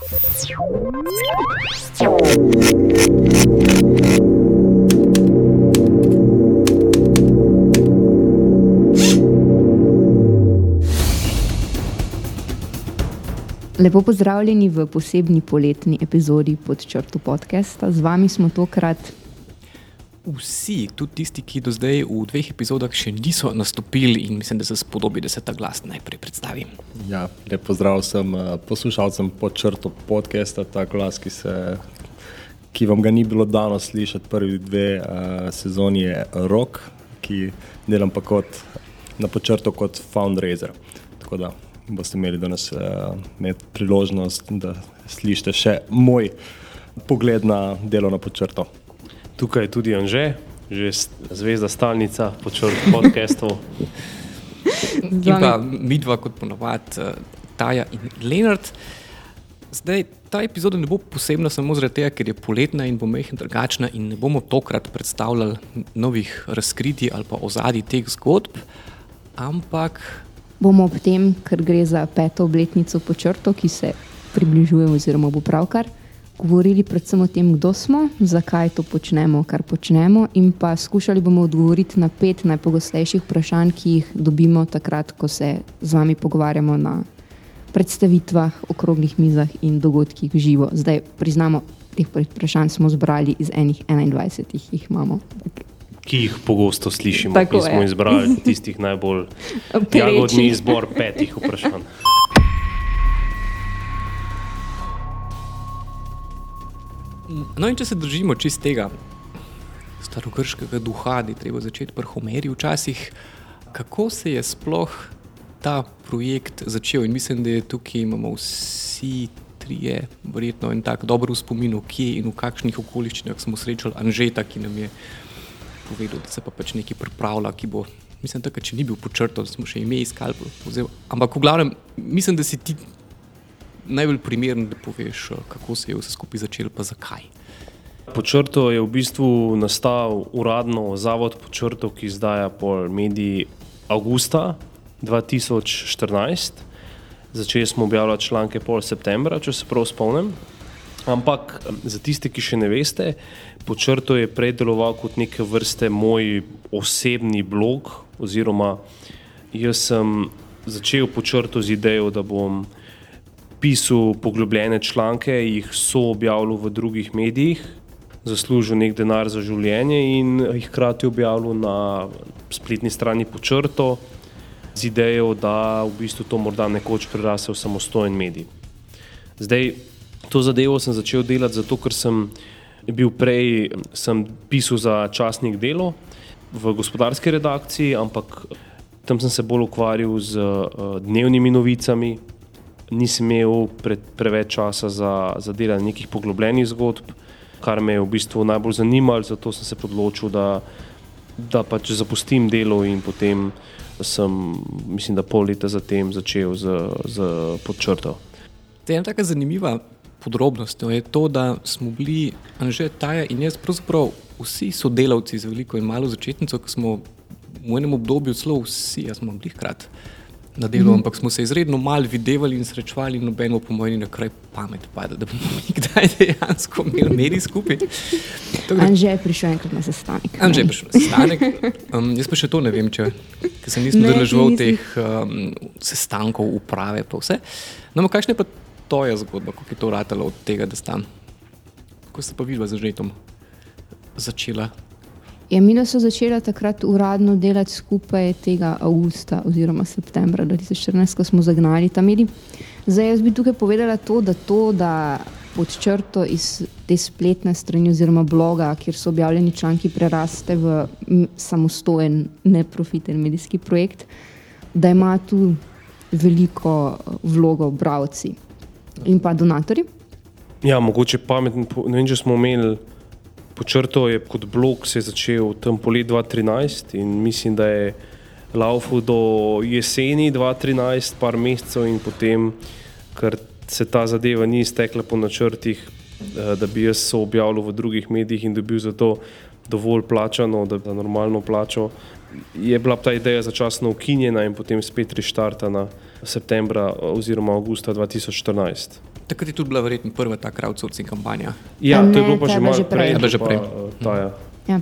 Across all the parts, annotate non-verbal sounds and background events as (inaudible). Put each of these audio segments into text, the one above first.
Lepo pozdravljeni v posebni poletni epizodi pod črto podcasta. Z vami smo tokrat vsi, tudi tisti, ki do zdaj v dveh epizodah še niso nastopili, in mislim, da se spodobi, da se ta glas najprej predstavi. Ja, lep pozdrav vsem uh, poslušalcem pod črto podcasta, ta glas, ki, se, ki vam ga ni bilo dano slišati prvi dve uh, sezoni, je rok, ki delam pa kot na počrto kot fundraiser. Tako da boste imeli danes uh, priložnost, da slišite še moj pogled na delo na počrto. Tukaj je tudi Anže, že zvezda stalnica podcastov. (laughs) In pa mi dva, kot ponovadi, uh, Taja in Leonard. Zdaj, ta epizoda ne bo posebna samo zaradi tega, ker je poletna in bo mehna drugačna, in ne bomo tokrat predstavljali novih razkritij ali pa ozadij teh zgodb, ampak bomo ob tem, ker gre za peto obletnico počrto, ki se približuje, oziroma bo pravkar, govorili predvsem o tem, kdo smo, zakaj to počnemo, kar počnemo, in pa skušali bomo odgovoriti na pet najpogostejših vprašanj, ki jih dobimo takrat, ko se z vami pogovarjamo na predstavitvah, okroglih mizah in dogodkih živo. Zdaj priznamo, teh vprašanj smo zbrali iz enih 21, jih imamo ki jih pogosto slišimo. Tako smo izbrali tistih najbolj (laughs) jagodni izbor petih vprašanj. No, in če se držimo čistega starogrškega duha, da je treba začeti pri Homerju, včasih, kako se je sploh ta projekt začel. In mislim, da je tukaj imamo vsi trije, verjetno en tak dober spomin, kje in v kakšnih okoliščinah smo srečali Anžeta, ki nam je povedal, da se pa pač nekaj pripravlja, ki bo. Mislim, da če ni bil počrto, da smo še ime iskali. Ampak v glavnem, mislim, da si ti najbolj primeren, da poveš, kako se je vse skupaj začelo, pa zakaj. Počrto je v bistvu nastal uradno zavod Počrto, ki izdaja pol mediji avgusta 2014. Začeli smo objavljati članke pol septembra, če se prav spomnim. Ampak za tiste, ki še ne veste, počrto je prej deloval kot neke vrste moj osebni blog. Oziroma, jaz sem začel počrto z idejo, da bom pisal poglobljene članke, jih so objavljal v drugih medijih, zaslužil nek denar za življenje in jih hkrati objavljal na spletni strani počrto z idejo, da v bistvu to morda nekoč prerase v samostojen medij. Zdaj, To zadevo sem začel delati zato, ker sem bil prej, sem pisal za časnik delo v gospodarski redakciji, ampak tam sem se bolj ukvarjal z uh, dnevnimi novicami, nisem imel pre, preveč časa za, za delanje nekih poglobljenih zgodb, kar me je v bistvu najbolj zanimalo, zato sem se odločil, da, da pač zapustim delo in potem sem, mislim, da pol leta zatem začel z, z podčrto. To je ena tako zanimiva podrobnostjo je to, da smo bili Anže, Taja in jaz, pravzaprav vsi sodelavci z veliko in malo začetnico, ki smo v enem obdobju celo vsi, jaz smo bili hkrati na delu, mm. ampak smo se izredno malo videvali in srečevali, in nobeno po mojem, na kraj pamet pada, da bomo nikdaj (laughs) dejansko imeli medij skupaj. Anže je prišel enkrat na sestanek. Anže je prišel na sestanek. Um, jaz pa še to ne vem, če se nisem držal teh um, sestankov, uprave, pa vse. No, kakšne pa to je zgodba, kako je to ratalo od tega, da sta. Kako ste pa videli z žetom začela? Ja, mi smo začeli takrat uradno delati skupaj tega avgusta oziroma septembra 2014, ko smo zagnali ta medij. Zdaj jaz bi tukaj povedala to, da to, da pod črto iz te spletne strani oziroma bloga, kjer so objavljeni članki, preraste v samostojen, neprofiten medijski projekt, da ima tu veliko vlogo bravci in pa donatorji. Ja, mogoče pametno. Ne vem, če smo imeli počrto, je kot blog se začel tam poleti 2013 in mislim, da je laufal do jeseni 2013, par mesecev in potem, ker se ta zadeva ni iztekla po načrtih, eh, da bi jaz se objavljal v drugih medijih in dobil za to dovolj plačano, da bi normalno plačal. Je bila ta ideja začasno ukinjena in potem spet reštartana septembra oziroma avgusta 2014. Takrat je tudi bila verjetno prva ta crowdsourcing kampanja. Ja, A to je ne, bilo pa že malo že prej. prej. Bila že pa, prej. eh, Ta, ja. Ja.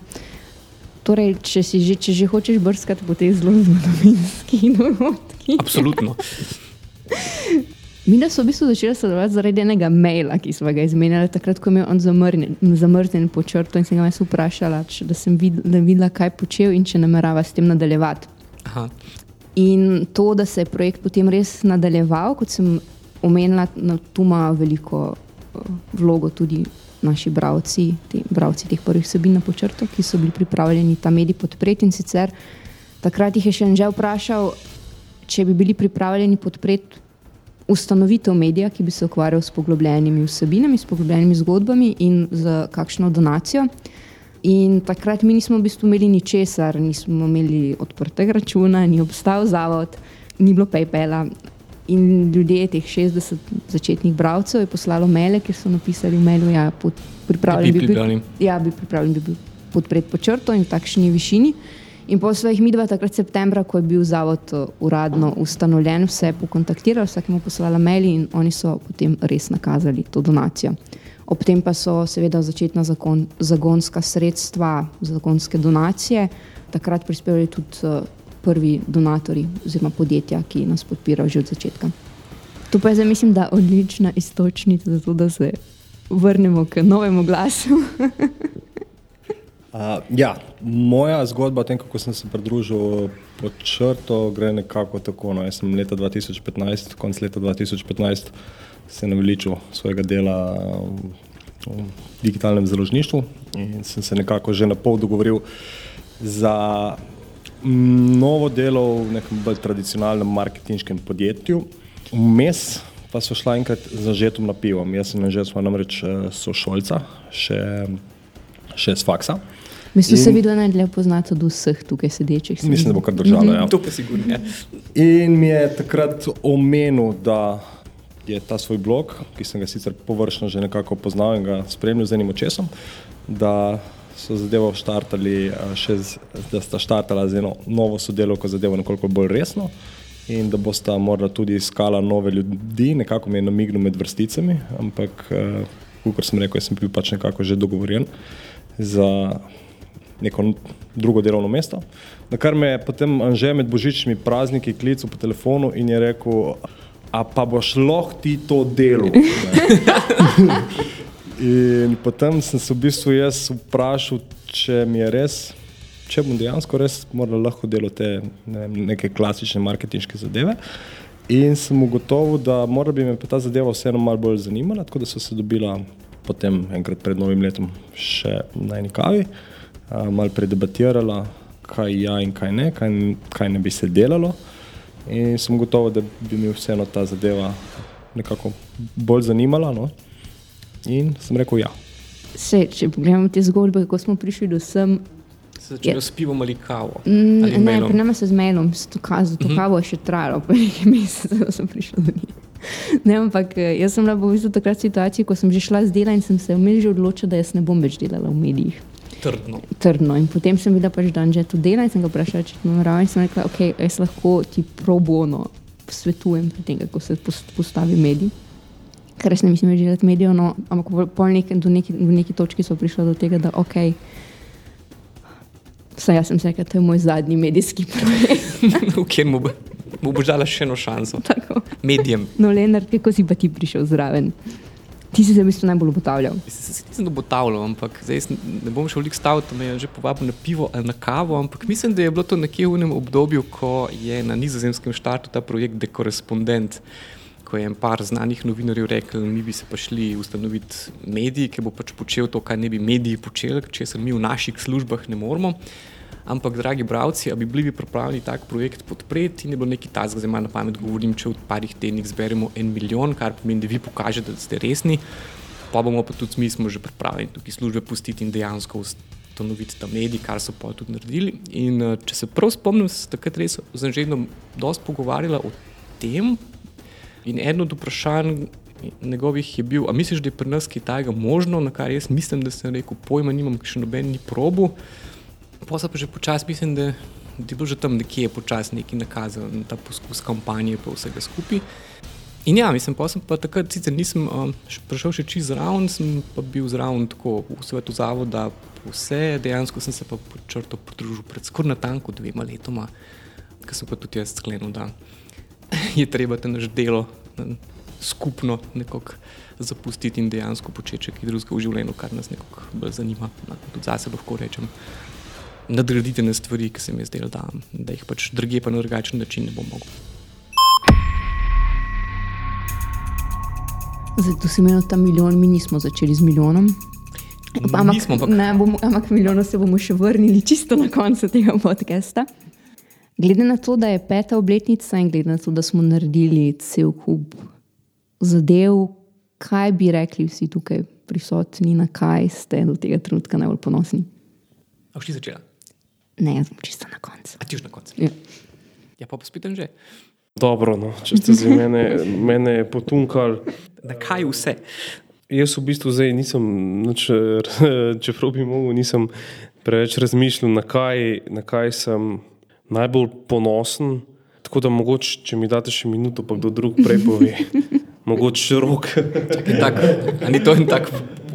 Torej, če, si že, če že hočeš brskati po teh zelo zgodovinskih (laughs) dogodkih. Absolutno. Mi da so v bistvu začeli sodelovati zaradi enega maila, ki smo ga izmenjali takrat, ko je imel on zamrnjen, zamrznjen po črto in sem ga jaz vprašala, če, da sem videla, videla, kaj počel in če namerava s tem nadaljevati. Aha. In to, da se je projekt potem res nadaljeval, kot sem omenila, na, tu ima veliko eh, vlogo tudi naši bravci, te, bravci teh prvih vsebin na počrtu, ki so bili pripravljeni ta medij podpreti. In sicer takrat jih je še že vprašal, če bi bili pripravljeni podpreti ustanovitev medija, ki bi se ukvarjal s poglobljenimi vsebinami, s poglobljenimi zgodbami in z kakšno donacijo. In takrat mi nismo v bistvu imeli ničesar, nismo imeli odprtega računa, ni obstajal zavod, ni bilo PayPala. In ljudje, teh 60 začetnih bralcev, je poslalo maile, kjer so napisali v mailu, ja, pod- pripravljen Bi bi bili bil, ja, bi pripravljen bi bil podpreti po črto in v takšni višini. In po svojih midva, takrat septembra, ko je bil zavod eh, uradno ustanovljen, vse pokontaktirali, vsakemu poslala maili in oni so potem res nakazali to donacijo. Ob tem pa so seveda začetna zakon, zagonska sredstva, zagonske donacije, takrat prispevali tudi eh, prvi donatori oziroma podjetja, ki nas podpirajo že od začetka. To pa je mislim, da odlična istočnica za to, da se vrnemo k novemu glasu. (laughs) Uh, ja, moja zgodba o tem, kako sem se pridružil pod črto, gre nekako tako. No. Jaz sem leta 2015, konec leta 2015, se naveličil svojega dela um, v digitalnem založništvu in sem se nekako že na pol dogovoril za novo delo v nekem bolj tradicionalnem marketinškem podjetju. Vmes pa so šla enkrat za žetom na pivo. Jaz sem že smo namreč eh, sošolca, še, še z faksa. Mislim, da se vidno najdlje poznati od vseh tukaj sedečih. se mi Mislim, da bo kar držalo. Ja. To pa sigurno je. In mi je takrat omenil, da je ta svoj blog, ki sem ga sicer površno že nekako poznal in ga spremljal z enim očesom, da so zadevo štartali, eh, še z, da sta štartala z eno novo sodelovko zadevo nekoliko bolj resno in da bosta morda tudi iskala nove ljudi, nekako mi je namignil med vrsticami, ampak, eh, kot sem rekel, sem bil pač nekako že dogovorjen za neko drugo delovno mesto. Na kar me je potem Anže med božičnimi prazniki klical po telefonu in je rekel, a pa boš lahko ti to delo. (laughs) in potem sem se v bistvu jaz vprašal, če mi je res, če bom dejansko res morda lahko delal te ne, vem, neke klasične marketinške zadeve. In sem ugotovil, da mora bi me ta zadeva vseeno malo bolj zanimala, tako da so se dobila potem enkrat pred novim letom še na eni kavi, malo predebatirala, kaj ja in kaj ne, kaj, kaj ne bi se delalo. In sem gotovo, da bi mi vseeno ta zadeva nekako bolj zanimala. No? In sem rekel ja. Se, če pogledamo te zgodbe, kako smo prišli do sem. Se začnejo s pivom ali kavo. Mm, ali ne, pri nas je z mailom, s to, ka, to kavo je še trajalo, pa nekaj (laughs) mesecev, sem prišla do nje. Ne, ampak eh, jaz sem bila v bistvu takrat v situaciji, ko sem že šla z dela in sem se vmes že odločila, da jaz ne bom več delala v medijih. Trdno. Trdno. In potem sem videla pač dan že tu dela in sem ga vprašala, če to namerava. In sem rekla, ok, jaz lahko ti pro bono svetujem pri tem, kako se pos- postavi medij. Ker res ne mislim več delati medijev, no, ampak pol nek, do neki, v neki točki so prišla do tega, da ok. Vsaj jaz sem se rekla, to je moj zadnji medijski (laughs) projekt. (laughs) v katerem mu bo- mu boš dala še eno šanso. Tako. Medijem. (laughs) No, Leonard, kako si pa ti prišel zraven? Ti si se v bistvu najbolj obotavljal. Se, se nisem dobotavljal, ampak zdaj ne bom šel lik staviti, me je že povabil na pivo ali na kavo, ampak mislim, da je bilo to nekje v enem obdobju, ko je na nizozemskem štartu ta projekt The Correspondent, ko je en par znanih novinarjev rekel, mi bi se pa šli ustanoviti medij, ki bo pač počel to, kar ne bi mediji počeli, česar mi v naših službah ne moremo. Ampak, dragi bralci, bi bili pripravljeni tak projekt podpreti in je bilo nekaj tasga, zdaj malo na pamet govorim, če v parih tednih zberemo en milijon, kar pomeni, da vi pokažete, da ste resni, pa bomo pa tudi mi smo že pripravljeni tukaj službe pustiti in dejansko ustanoviti ta medij, kar so pa tudi naredili. In eh, če se prav spomnim, se takrat res z Anželjnom dosti pogovarjala o tem in eno od vprašanj njegovih je bil, a misliš, da je pri nas kaj tajega možno, na kar jaz mislim, da sem rekel, pojma nimam, ker še noben ni probu. Posla pa že počasi, mislim, da, da je bilo že tam nekje počasi neki nakazal na ta poskus kampanje, pa vsega skupaj. In ja, mislim, pa sem pa takrat, sicer nisem um, prišel še čez zraven, sem pa bil zraven tako v svetu zavoda, vse dejansko sem se pa počrto pridružil pred skoraj natanko dvema letoma, ker sem pa tudi jaz sklenil, da (laughs) je treba te naš delo skupno nekako zapustiti in dejansko početi kaj drugega v življenju, kar nas nekako bolj zanima. Na, tudi zase lahko rečem. Nadgraditi na stvari, ki se mi zdelo, da, da jih pač druge pa na drugačen način ne bom mogel. Zdaj, tu si imel ta milijon, mi nismo začeli z milijonom. Ampak, Nismo, ampak- ne, bomo, ampak milijono se bomo še vrnili čisto na koncu tega podcasta. Glede na to, da je peta obletnica in glede na to, da smo naredili cel kup zadev, kaj bi rekli vsi tukaj prisotni, na kaj ste do tega trenutka najbolj ponosni? A ti začela? Ne, jaz bom čisto na koncu. A ti už na koncu? Ja. Ja, pa pospitam že. Dobro, no, če ste za mene, mene potunkali. Na kaj vse? Jaz v bistvu zdaj nisem, nič, (laughs) čeprav bi mogel, nisem preveč razmišljal, na kaj, na kaj sem najbolj ponosen. Tako da mogoče, če mi date še minuto, pa kdo drug prej pove. (laughs) Mogoče rok. In tak, a ni to en tak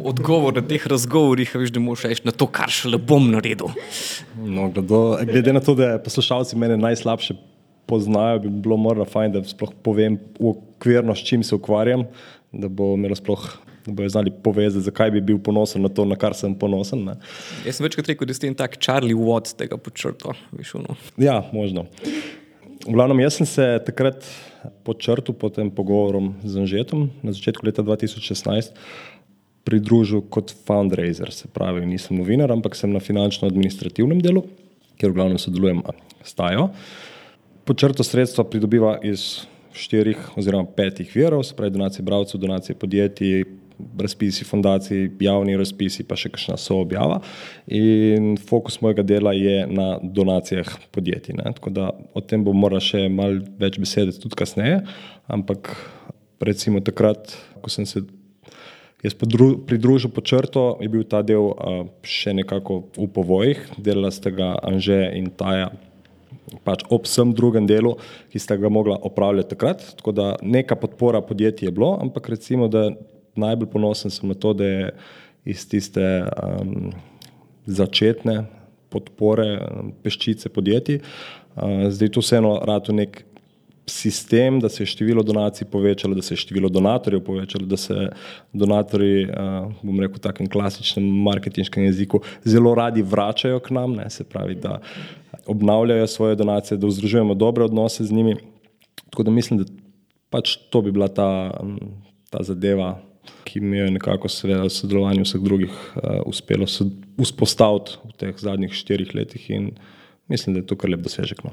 odgovor na teh razgovorih, a veš, da moraš reči na to, kar šele bom naredil. No, glede, glede na to, da poslušalci mene najslabše poznajo, bi bilo morda fajn, da sploh povem ukvirno, s čim se ukvarjam, da bo imelo sploh. Bojo znali povezati, zakaj bi bil ponosen na to, na kar sem ponosen. Ne. Jaz sem večkrat rekel, da ste en tak Charlie Watts tega počrto. Veš, ono. Ja, možno. V glavnem, jaz sem se takrat počrtil po tem pogovorom z Anžetom na začetku leta 2016 pridružil kot fundraiser, se pravi, nisem novinar, ampak sem na finančno-administrativnem delu, kjer v glavnem sodelujem s Tajo. Počrto sredstva pridobiva iz štirih oziroma petih virov, se pravi donacije bralcev, donacije podjetij, razpisi fundacij, javni razpisi, pa še kakšna soobjava. In fokus mojega dela je na donacijah podjetij. Ne? Tako da o tem bom moral še malo več besede tudi kasneje, ampak recimo takrat, ko sem se jaz podru, pridružil po črto, je bil ta del še nekako v povojih, delala sta ga Anže in Taja pač ob vsem drugem delu, ki sta ga mogla opravljati takrat. Tako da neka podpora podjetij je bilo, ampak recimo, da najbolj ponosen sem na to, da je iz tiste um, začetne podpore um, peščice podjetij, uh, zdaj to vseeno rado nek sistem, da se je število donacij povečalo, da se je število donatorjev povečalo, da se donatorji, uh, bom rekel, v takem klasičnem marketinškem jeziku, zelo radi vračajo k nam, ne, se pravi, da obnavljajo svoje donacije, da vzdržujemo dobre odnose z njimi. Tako da mislim, da pač to bi bila ta, um, ta zadeva, ki mi je nekako seveda sodelovanju vseh drugih uh, uspelo vzpostaviti v teh zadnjih štirih letih in mislim, da je to kar lep dosežek. No.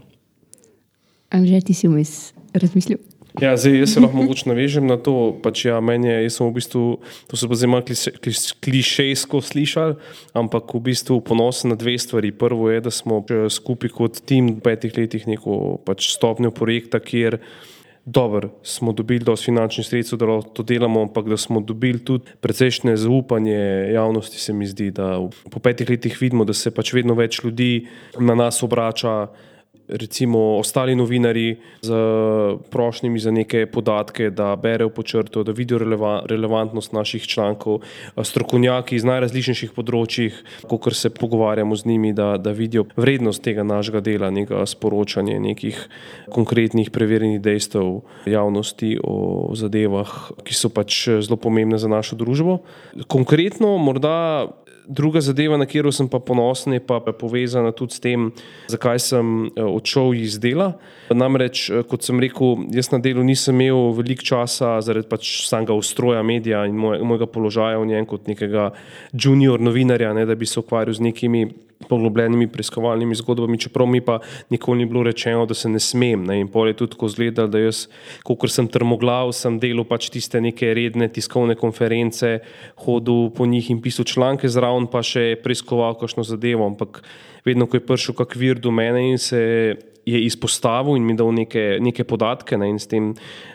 Anže, ti si vmes razmislil? Ja, zdaj, jaz se lahko mogoče navežem na to. Pač, ja, meni je, jaz sem v bistvu, to se bo zdaj malo kliše- kliš- klišejsko slišal, ampak v bistvu ponosen na dve stvari. Prvo je, da smo eh, skupaj kot tim v petih letih neko pač stopnjo projekta, kjer dobro smo dobili dosti finančnih sredstev, da lahko to delamo, ampak da smo dobili tudi precejšnje zaupanje javnosti, se mi zdi, da po petih letih vidimo, da se pač vedno več ljudi na nas obrača recimo ostali novinari z prošnjami za neke podatke, da berejo po črto, da vidijo releva, relevantnost naših člankov, strokovnjaki iz najrazličnejših področjih, ko se pogovarjamo z njimi, da, da vidijo vrednost tega našega dela, nekega sporočanja, nekih konkretnih preverjenih dejstev javnosti o zadevah, ki so pač zelo pomembne za našo družbo. Konkretno, morda Druga zadeva, na katero sem pa ponosen, je pa povezana tudi s tem, zakaj sem eh, odšel iz dela. Namreč, eh, kot sem rekel, jaz na delu nisem imel veliko časa zaradi pač samega ustroja medija in moj, mojega položaja v njem kot nekega junior novinarja, ne, da bi se ukvarjal z nekimi poglobljenimi preiskovalnimi zgodbami, čeprav mi pa nikoli ni bilo rečeno, da se ne smem. Ne. In pol je tudi tako izgledalo, da jaz, kot sem trmoglav, sem delal pač tiste neke redne tiskovne konference, hodil po njih in pisal članke zraven, pa še preiskoval kakšno zadevo. Ampak vedno, ko je prišel kak vir do mene in se je izpostavil in mi dal neke, neke podatke ne, tem,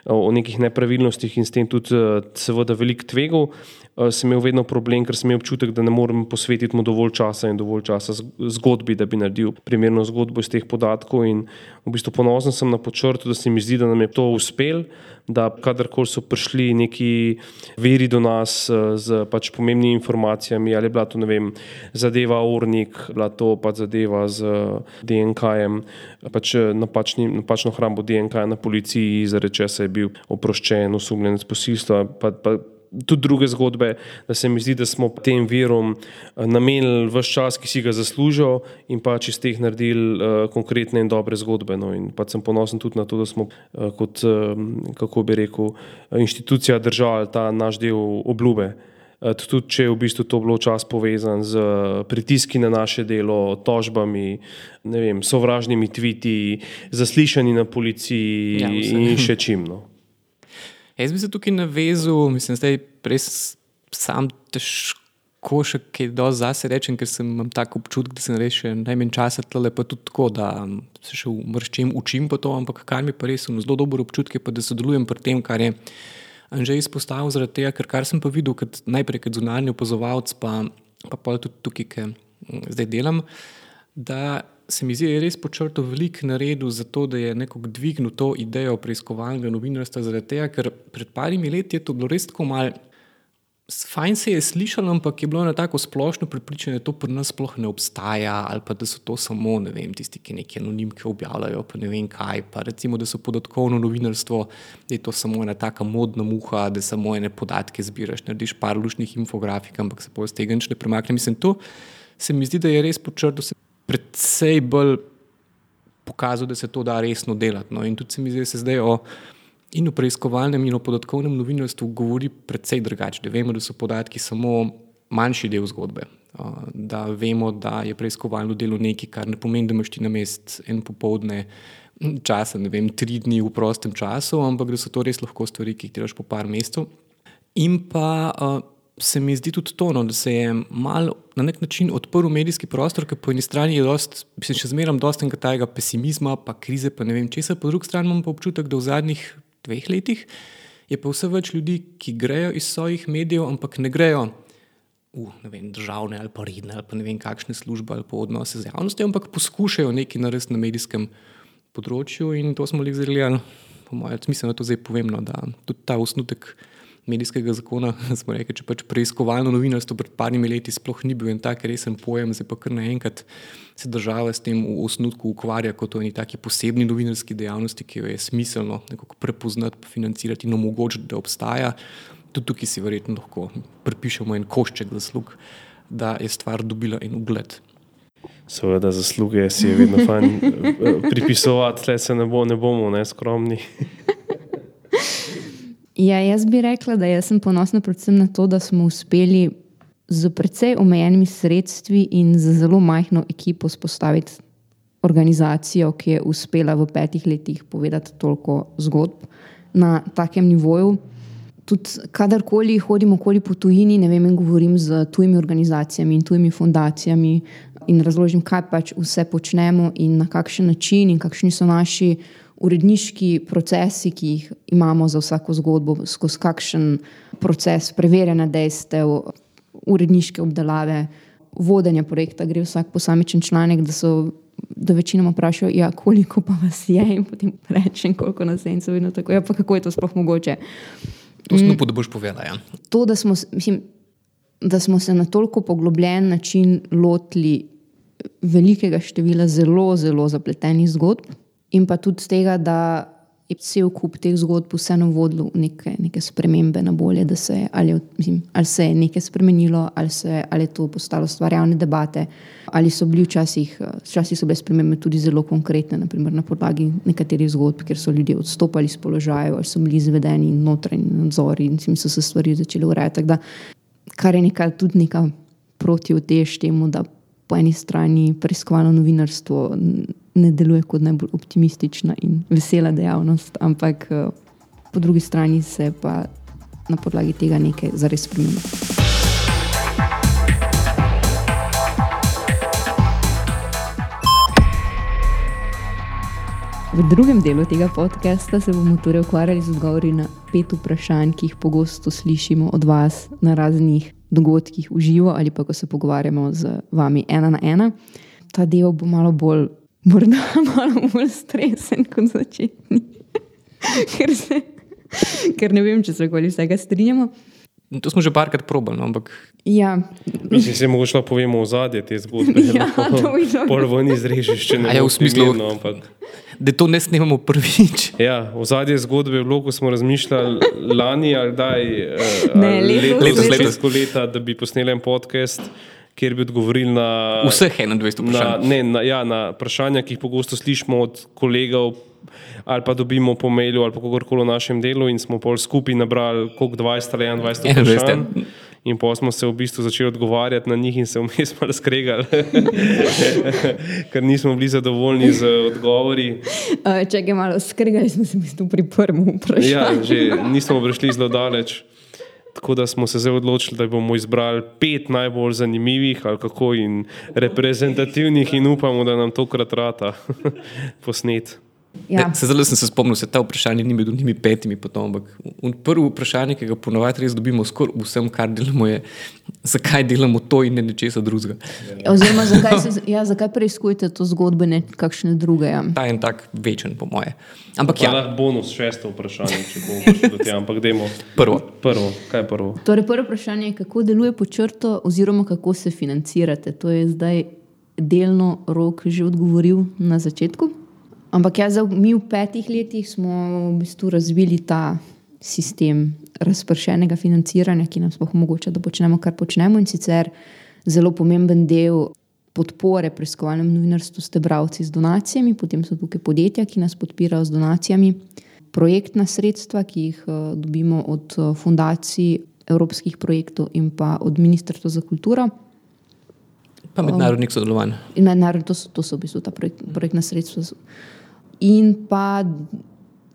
o nekih nepravilnostih in s tem tudi seveda veliko tvegal. Eh, sem imel vedno problem, ker sem imel občutek, da ne morem posvetiti mu dovolj časa in dovolj časa zgodbi, da bi naredil primerno zgodbo iz teh podatkov. In v bistvu ponosen sem na počrtu, da se mi zdi, da nam je to uspel, da kadarkoli so prišli neki veri do nas eh, z pač pomembnimi informacijami, ali je bila to vem, zadeva Ornik, bila to pač zadeva z DNK-jem, pač eh, napačni, napačno hrambo DNK na policiji, zaradi česa je bil oproščen, osumljen posilstva. Pa, pa, tudi druge zgodbe, da se mi zdi, da smo tem virom eh, namenili vse čas, ki si ga zaslužijo, in pač iz teh naredili uh, konkretne in dobre zgodbe. No. In pač sem ponosen tudi na to, da smo uh, kot, uh, kako bi rekel, inštitucija držali ta naš del obljube. Tudi če je v bistvu to bilo čas povezan z pritiski na naše delo, tožbami, vem, sovražnimi tviti, zaslišanji na policiji ja, in še čimno. Jaz bi se tukaj navezal, mislim, da je res sam težko še kaj dosti zase rečem, ker sem imel tako občutek, da sem rešil najmanj časa tle, pa tudi tako, da se še umrščem, učim pa to, ampak kar mi pa res je zelo dober občutek, pa da sodelujem pri tem, kar je že izpostavil, zaradi tega, ker kar sem pa videl, kot, najprej kot zunanji opazovalec, pa, pa pa tudi tukaj, ki zdaj delam, da se mi zdi, da je res počrto veliko naredil za to, da je nekako dvignil to idejo preiskovalnega novinarstva. Zaradi tega, ker pred parimi leti je to bilo res tako malo. Fajn se je slišalo, ampak je bilo na tako splošno pripričanje, da to pri nas sploh ne obstaja, ali pa da so to samo vem, tisti, ki nekaj anonimke objavljajo, pa ne vem kaj. Pa recimo, da so podatkovno novinarstvo, da je to samo ena taka modna muha, da samo ene podatke zbiraš, narediš par lušnih infografik, ampak se pa iz tega nič ne premakne. Mislim, to se mi zdi, da je res počrto predvsej bolj pokazal, da se to da resno delati. No. In tudi se mi zdi, da se zdaj o in o preiskovalnem in o podatkovnem novinarstvu govori predvsej drugače. Da vemo, da so podatki samo manjši del zgodbe. Da vemo, da je preiskovalno delo nekaj, kar ne pomeni, da imaš ti na mest en popoldne časa, ne vem, tri dni v prostem času, ampak da so to res lahko stvari, ki jih delaš po par mesecev. In pa se mi zdi tudi to, no, da se je malo na nek način odprl medijski prostor, ki po eni strani je dost, mislim, še zmeraj dosta tega pesimizma, pa krize, pa ne vem česa, po drugi strani imam pa občutek, da v zadnjih dveh letih je pa vse več ljudi, ki grejo iz svojih medijev, ampak ne grejo v ne vem, državne ali pa redne ali pa ne vem kakšne službe ali pa odnose z javnostjo, ampak poskušajo nekaj narediti na medijskem področju in to smo jih zreli, po mojem, mislim, da to zdaj povemno, da tudi ta osnutek medijskega zakona, (laughs) smo rekli, če pač preiskovalno novinarstvo pred parimi leti sploh ni bil en tak resen pojem, zdaj pa kar naenkrat se država s tem v osnutku ukvarja kot o neki taki posebni novinarski dejavnosti, ki jo je smiselno nekako prepoznati, financirati in omogočiti, da obstaja. Tudi tukaj si verjetno lahko pripišemo en košček zaslug, da je stvar dobila en ugled. Seveda, zasluge si je vedno fajn eh, pripisovati, le se ne, bo, ne bomo ne, skromni. (laughs) Ja, jaz bi rekla, da sem ponosna predvsem na to, da smo uspeli z precej omejenimi sredstvi in z zelo majhno ekipo spostaviti organizacijo, ki je uspela v petih letih povedati toliko zgodb na takem nivoju. Tudi, kadarkoli hodimo okoli po tujini, ne vem, govorim z tujimi organizacijami in tujimi fundacijami in razložim, kaj pač vse počnemo in na kakšen način in kakšni so naši uredniški procesi, ki jih imamo za vsako zgodbo, skozi kakšen proces preverjanja dejstev, uredniške obdelave, vodenja projekta, gre vsak posamičen članek, da so. Da večinoma vprašajo, ja, koliko pa vas je, in potem rečem, koliko nas je, in so vedno tako. Ja, pa kako je to sploh mogoče? To smo, mm. da boš povedala. Ja. To, da smo, mislim, da smo se na toliko poglobljen način lotili velikega števila zelo, zelo zapletenih zgodb, in pa tudi z tega, da je cel kup teh zgodb vseeno vodil v neke, neke spremembe na bolje, da se je ali, mislim, ali se je nekaj spremenilo, ali, se, ali je to postalo stvar javne debate, ali so bili včasih, včasih so bile spremembe tudi zelo konkretne, naprimer na podlagi nekaterih zgodb, ker so ljudje odstopali iz položajev, ali so bili izvedeni notranji nadzori in so se stvari začele urejati. Kar je nekaj, tudi neka protivtež temu, da po eni strani preiskovalno novinarstvo ne deluje kot najbolj optimistična in vesela dejavnost, ampak eh, po drugi strani se pa na podlagi tega nekaj zares spremeni. V drugem delu tega podcasta se bomo torej ukvarjali z odgovori na pet vprašanj, ki jih pogosto slišimo od vas na raznih dogodkih v živo ali pa ko se pogovarjamo z vami ena na ena. Ta del bo malo bolj, morda (laughs) malo bolj stresen kot začetni, (laughs) ker, se, ker ne vem, če se okoli vsega strinjamo. To smo že parkrat probali, no, ampak Ja, Mislim, se mogoče lahko povemo v zadnje te zgodbe. (laughs) Ja, to bi bilo. Prvo ni zrežiš, če ne A ja, v smislu- primerno, ampak, da to ne snemamo prvič. (laughs) ja, v zadnje zgodbe je bilo, ko smo razmišljali lani ali kdaj, eh, Ne, ali letos, letos, letos. začetku leta, da bi posneli en podcast, kjer bi odgovorili na Vseh 21 na, vprašanj. ne, na, ja, na vprašanja, ki jih pogosto slišimo od kolegov, ali pa dobimo po mailu, ali pa kakorkoli v našem delu, in smo pol skupaj nabrali koliko 20 ali 21 Ja, vprašanj. In pa smo se v bistvu začeli odgovarjati na njih, in se vmes malo skregali, (laughs) ker nismo bili zadovoljni z odgovori. če ga malo skregali, smo se v bistvu pri prvem vprašanju. Ja, že nismo prišli zelo daleč. Tako da smo se zdaj odločili, da bomo izbrali pet najbolj zanimivih ali kako in reprezentativnih, in upamo, da nam tokrat rata (laughs) posnet. Ja. Ne, Se zelo sem se spomnil, da se ta vprašanje ni med njimi petimi, potom, ampak un- prvo vprašanje, ki ga ponovadi res dobimo skoraj vsem, kar delamo, je, zakaj delamo to in ne nečesa drugega. Oziroma, zakaj, se, ja, zakaj preizkujete to zgodbo, ne kakšne druge? Ja. Ta je en tak večen, po moje. Ampak Ja. ja, Lahko bonus šesto vprašanje, če bomo prišli do tega, ampak dajmo. prvo. Prvo, kaj je prvo? Torej, prvo vprašanje je, kako deluje počrto, oziroma kako se financirate. To je zdaj delno rok že odgovoril na začetku. Ampak ja, mi v petih letih smo v bistvu razvili ta sistem razpršenega financiranja, ki nam sploh omogoča, da počnemo, kar počnemo. In sicer zelo pomemben del podpore preiskovalnemu novinarstvu ste bravci z donacijami, potem so tukaj podjetja, ki nas podpirajo z donacijami, projektna sredstva, ki jih eh, dobimo od eh, fundacij, evropskih projektov in pa od Ministrstva za kulturo. Pa mednarodnih sodelovanj. In mednarodno, to, so- to so v bistvu ta projekt, projektna sredstva. In pa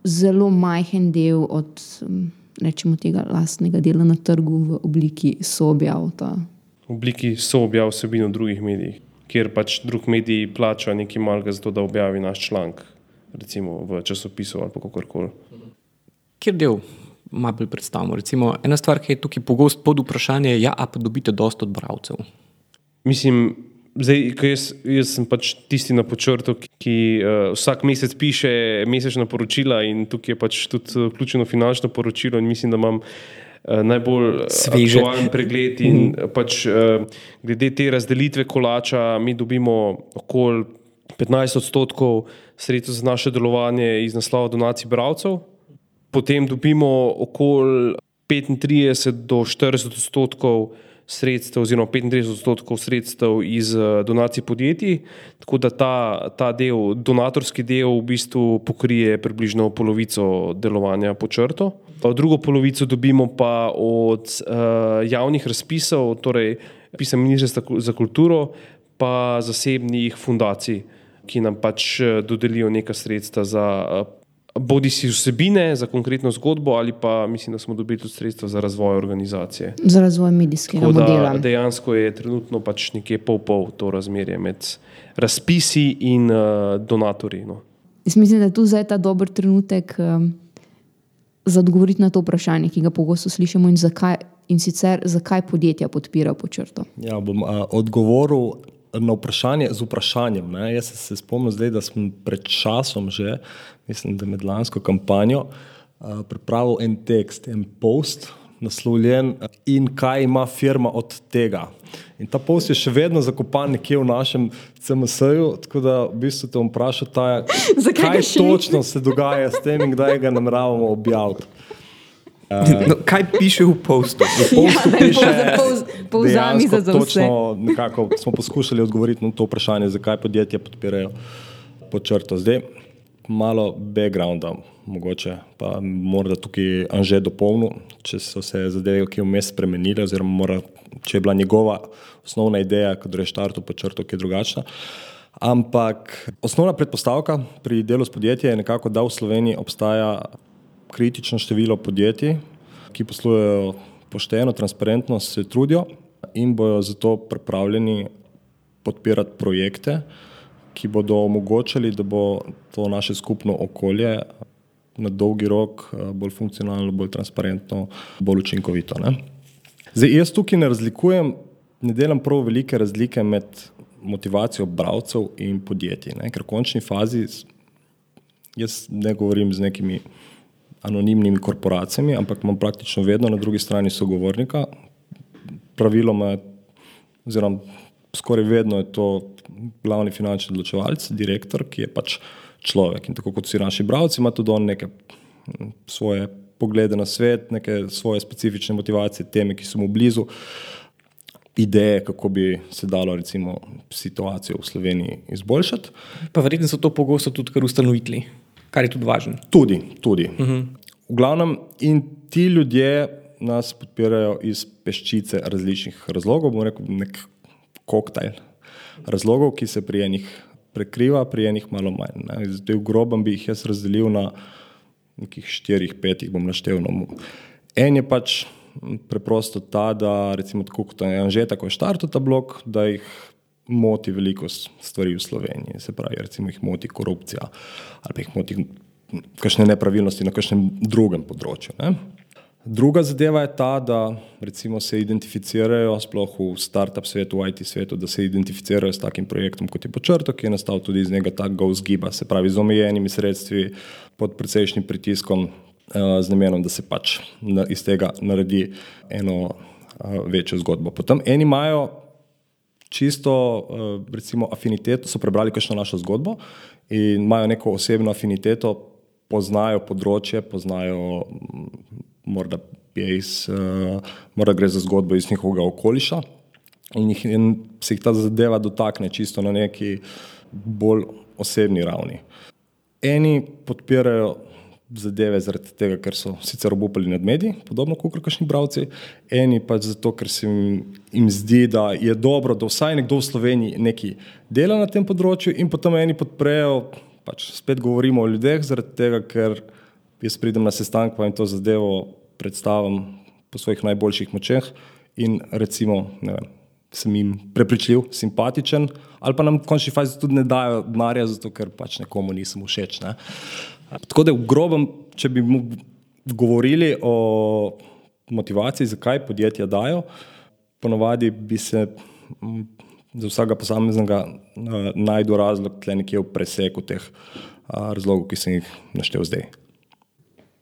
zelo majhen del od mm, rečemo, tega lastnega dela na trgu v obliki soobjav. ta. V obliki soobjav vsebin v drugih medijih, kjer pač drug medij plača nekaj malega za to, da objavi naš članek, recimo v časopisu ali pa kakorkoli. Kjer del malo bolj predstavimo? Recimo, ena stvar, ki je tukaj pogosto pod vprašanje, je, ja, a pa dobite dosto od bralcev. Mislim, zdaj, jaz, jaz sem pač tisti na počrtu, ki, uh, vsak mesec piše mesečna poročila in tukaj je pač tudi eh, vključeno finančno poročilo in mislim, da imam uh, najbolj Sveže. aktualen pregled in eh, pač uh, glede te razdelitve kolača mi dobimo okoli 15 odstotkov sredstev za naše delovanje iz naslova donacij bravcev, potem dobimo okoli 35 do 40 odstotkov sredstev, oziroma 35 odstotkov sredstev iz eh, donacij podjetij, tako da ta, ta del, donatorski del, v bistvu pokrije približno polovico delovanja po črto. Pa drugo polovico dobimo pa od uh, javnih razpisov, torej pisem Ministrstva za kulturo, pa zasebnih fundacij, ki nam pač eh, dodelijo neka sredstva za eh, bodi si vsebine, za konkretno zgodbo, ali pa mislim, da smo dobili tudi sredstva za razvoj organizacije. Za razvoj medijskega Tako modela. da dejansko je trenutno pač nekje pol-pol to razmerje med razpisi in uh, donatorji. No. Jaz mislim, da je tu zdaj ta dober trenutek um, za odgovoriti na to vprašanje, ki ga pogosto slišimo, in, zakaj, in sicer zakaj podjetja podpirajo počrto. Ja, bom a, odgovoril na vprašanje z vprašanjem. Ne. Jaz sem se spomnil, zdaj, da sem pred časom že, mislim, da med lansko kampanjo, a, pripravil en tekst, en post, naslovljen a, in kaj ima firma od tega. In ta post je še vedno zakopan nekje v našem CMS-ju, tako da v bistvu te bom vprašal, (laughs) ga kaj točno se dogaja s tem in kdaj ga nameravamo objaviti. No, kaj piše v postu? V postu Ja, piše, za za vse. točno nekako smo poskušali odgovoriti na to vprašanje, zakaj podjetja podpirajo pod črto. Zdaj, malo backgrounda, mogoče pa morda tukaj Anže dopolnil, če so se zadeve, ki je vmes spremenile, oziroma mora, če je bila njegova osnovna ideja, kot reštartu pod črto, ki je drugačna. Ampak osnovna predpostavka pri delu s podjetji je nekako, da v Sloveniji obstaja kritično število podjetij, ki poslujejo pošteno, transparentno, se trudijo in bojo zato pripravljeni podpirati projekte, ki bodo omogočali, da bo to naše skupno okolje na dolgi rok eh, bolj funkcionalno, bolj transparentno, bolj učinkovito. Ne? Zdaj, jaz tukaj ne razlikujem, ne delam prav velike razlike med motivacijo bralcev in podjetij, ne? ker v končni fazi jaz ne govorim z nekimi anonimnimi korporacijami, ampak imam praktično vedno na drugi strani sogovornika. Praviloma, oziroma skoraj vedno je to glavni finančni odločevalec, direktor, ki je pač človek. In tako kot vsi naši bralci, ima tudi on neke svoje poglede na svet, neke svoje specifične motivacije, teme, ki so mu blizu, ideje, kako bi se dalo recimo situacijo v Sloveniji izboljšati. Pa verjetno so to pogosto tudi kar ustanovitli, kar je tudi važno. Tudi, tudi. Uh -huh. V glavnem in ti ljudje nas podpirajo iz peščice različnih razlogov, bom rekel nek koktajl razlogov, ki se pri enih prekriva, pri enih malo manj. Ne. Zdaj v grobem bi jih jaz razdelil na nekih štirih, petih, bom naštel. No. En je pač preprosto ta, da recimo tako kot je že tako štartil ta blok, da jih moti veliko stvari v Sloveniji. Se pravi, recimo jih moti korupcija ali pa jih moti kakšne nepravilnosti na kakšnem drugem področju. Ne. Druga zadeva je ta, da recimo se identificirajo, sploh v startup svetu, v IT svetu, da se identificirajo s takim projektom kot je Počrto, ki je nastal tudi iz njega takega vzgiba, se pravi z omejenimi sredstvi, pod precejšnjim pritiskom, eh, z namenom, da se pač iz tega naredi eno eh, večjo zgodbo. Potem eni imajo čisto eh, recimo afiniteto, so prebrali kakšno našo zgodbo in imajo neko osebno afiniteto, poznajo področje, poznajo morda, iz, uh, morda gre za zgodbo iz njihovega okoliša in, jih, in se jih ta zadeva dotakne čisto na neki bolj osebni ravni. Eni podpirajo zadeve zaradi tega, ker so sicer obupali nad mediji, podobno kot kakšni bravci, eni pa zato, ker se jim, jim zdi, da je dobro, da vsaj nekdo v Sloveniji nekaj dela na tem področju in potem eni podprejo, pač spet govorimo o ljudeh, zaradi tega, ker jaz pridem na sestanek in to zadevo predstavim po svojih najboljših močeh in recimo, ne vem, sem jim prepričljiv, simpatičen, ali pa nam v končni fazi tudi ne dajo denarja, zato ker pač nekomu nisem všeč. Ne. Tako da v grobem, če bi govorili o motivaciji, zakaj podjetja dajo, ponovadi bi se za vsega posameznega najdel razlog tle nekje v preseku teh razlogov, ki sem jih naštel zdaj.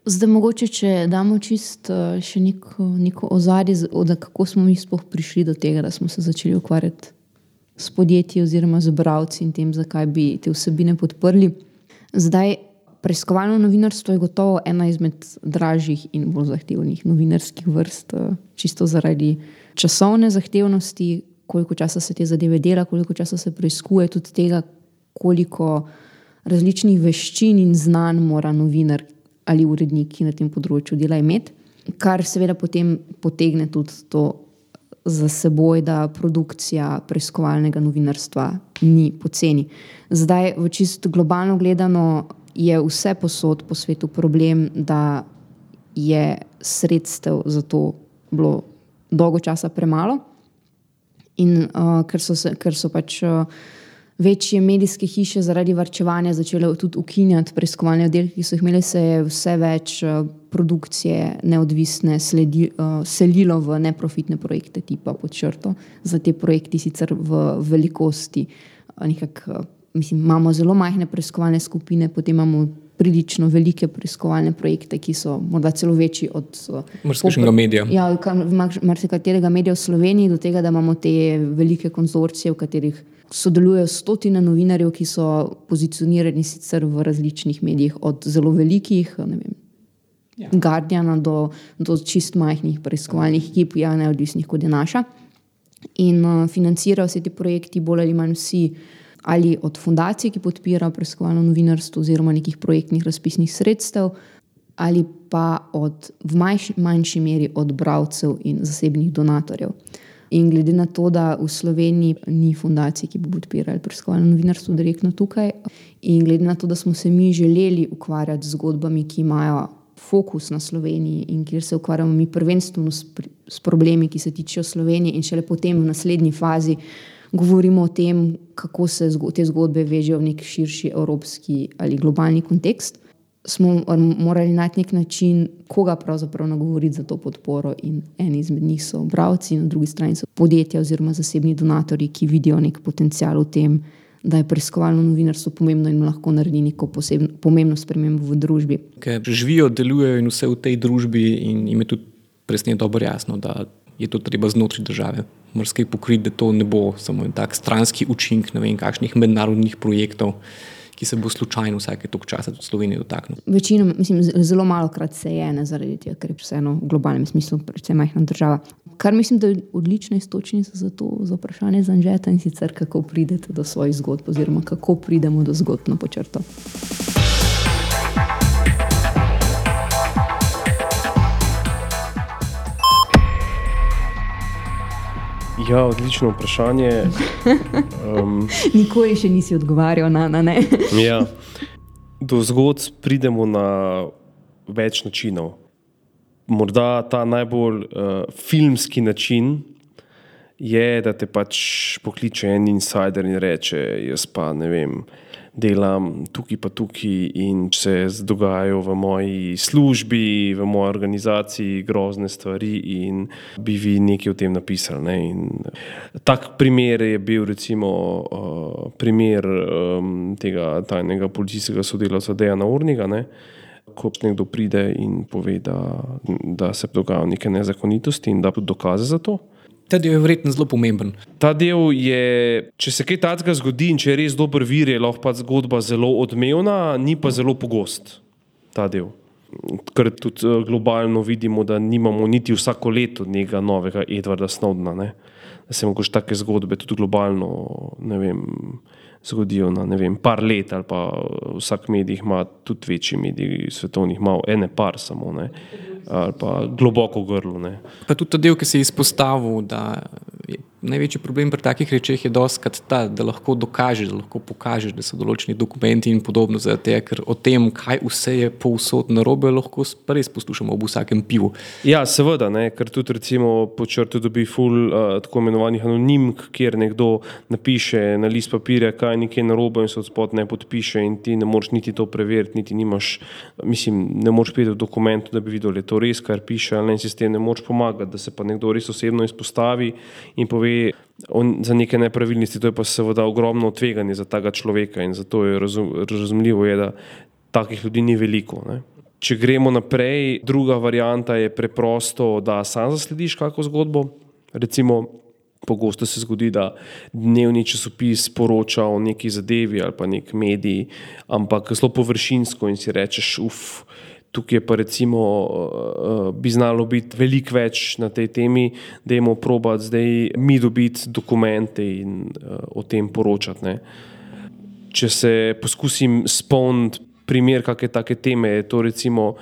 Zdaj, mogoče, če damo čist eh, še neko, neko ozadje, kako smo mi sploh prišli do tega, da smo se začeli ukvarjati s podjetji oziroma z bravci in tem, zakaj bi te vsebine podprli. Zdaj, preiskovalno novinarstvo je gotovo ena izmed dražjih in bolj zahtevnih novinarskih vrst, čisto zaradi časovne zahtevnosti, koliko časa se te zadeve dela, koliko časa se preiskuje, tudi tega, koliko različnih veščin in znanj mora novinar ali uredniki na tem področju dela imeti, kar seveda potem potegne tudi to za seboj, da produkcija preiskovalnega novinarstva ni poceni. Zdaj, v čisto globalno gledano, je vse posod po svetu problem, da je sredstev za to bilo dolgo časa premalo. In uh, ker, so se, ker so pač. Uh, večje medijske hiše zaradi varčevanja začele tudi ukinjati preiskovalne oddelke, ki so jih imeli, se je vse več uh, produkcije neodvisne sledi, uh, selilo v neprofitne projekte, tipa pod črto. Za te projekti sicer v velikosti, uh, nekak, uh, mislim, imamo zelo majhne preiskovalne skupine, potem imamo. Prilično velike preiskovalne projekte, ki so morda celo večji od marsikega medija. Ja, marsikaterega medija v Sloveniji, do tega, da imamo te velike konzorcije, v katerih sodelujejo stotine novinarjev, ki so pozicionirani sicer v različnih medijih, od zelo velikih, ne vem. Ja. Guardiana do, do čist majhnih preiskovalnih ekip, ja, neodvisnih kot je naša. In uh, financirajo se ti projekti, bolj ali manj vsi, ali od fundacij, ki podpirajo preiskovalno novinarstvo, oziroma nekih projektnih razpisnih sredstev, ali pa od, v manjši, manjši meri od bravcev in zasebnih donatorjev. In glede na to, da v Sloveniji ni fundacije, ki bi podpirali preiskovalno novinarstvo direktno tukaj, in glede na to, da smo se mi želeli ukvarjati z zgodbami, ki imajo fokus na Sloveniji in kjer se ukvarjamo mi prvenstveno s, s problemi, ki se tičejo Slovenije, in šele potem v naslednji fazi govorimo o tem, kako se te zgodbe vežejo v nek širši evropski ali globalni kontekst, smo morali najti nek način, koga pravzaprav nagovoriti za to podporo. In en izmed njih so bralci, na drugi strani so podjetja oziroma zasebni donatori, ki vidijo nek potencial v tem, da je preiskovalno novinarstvo pomembno in lahko naredi neko posebno, pomembno spremembo v družbi. Ker živijo, delujejo in vse v tej družbi, in jim je tudi presne dobro jasno, da je to treba znotraj države. Morski pokriti, da to ne bo samo en tak stranski učinek, ne vem, kakšnih mednarodnih projektov. Ki se bo slučajno vsake toliko časa tudi Slovenije dotaknil. Večino, mislim, zelo malo krat se je, ne zaradi tega, ker je vseeno v globalnem smislu, predvsem majhna država. Kar mislim, da je odlična istočnica za to za vprašanje za Anžeta in sicer kako pridete do svojih zgodb, oziroma kako pridemo do zgodb na počrto. Ja, odlično vprašanje. Um, (laughs) Nikoli še nisi odgovarjal na, ne. (laughs) ja. Do zgodb pridemo na več načinov morda ta najbolj uh, filmski način je, da te pač pokliče en insider in reče: Jaz pa ne vem, delam tukaj pa tukaj in se dogajajo v moji službi, v moji organizaciji grozne stvari in bi vi nekaj o tem napisali. Tak primer je bil recimo uh, primer um, tega tajnega policijskega sodelavca Dejana Urniga. Ne? ko nekdo pride in pove, da, da se dogajajo neke nezakonitosti in da bo dokaze za to. Ta del je verjetno zelo pomemben. Ta del je, če se kaj takega zgodi in če je res dober vir, je lahko pa zgodba zelo odmevna, ni pa zelo pogost ta del. Ker tudi eh, globalno vidimo, da nimamo niti vsako leto nekega novega Edwarda Snowdena. Ne? Da se lahko take zgodbe tudi globalno, vem zgodijo na ne vem, par let, ali pa vsak medij ima tudi večji medij, svetovnih, malo ene par samo. Ne ali pa globoko grlo. Ne. Pa tudi ta del, ki se je izpostavil, da je največji problem pri takih rečeh je doskrat ta, da lahko dokažeš, da lahko pokažeš, da so določeni dokumenti in podobno. Zato, ker o tem, kaj vse je povsod na robe, lahko res poslušamo ob vsakem pivu. Ja, seveda, ne, ker tudi recimo po črtu dobi ful uh, tako imenovanih anonimk, kjer nekdo napiše na list papirja, kaj je nekaj na robe in se od spod ne podpiše in ti ne moreš niti to preveriti, niti nimaš, mislim, ne moreš priti v dokumentu, da bi videl, da je to res, kar piše, ali en sistem ne moč pomagati, da se pa nekdo res osebno izpostavi in pove on, za neke nepravilnosti. To je pa seveda ogromno tveganje za tega človeka in zato je razum, razumljivo, je, da takih ljudi ni veliko. Ne. Če gremo naprej, druga varijanta je preprosto, da sam zaslediš kakšno zgodbo. Recimo, pogosto se zgodi, da dnevni časopis poroča o neki zadevi ali pa nek medij, ampak zelo površinsko in si rečeš, uf, tukaj pa recimo uh, bi znalo biti veliko več na tej temi, da imamo probat zdaj mi dobiti dokumente in uh, o tem poročati. Ne. Če se poskusim spomniti primer kakšne take teme, je to recimo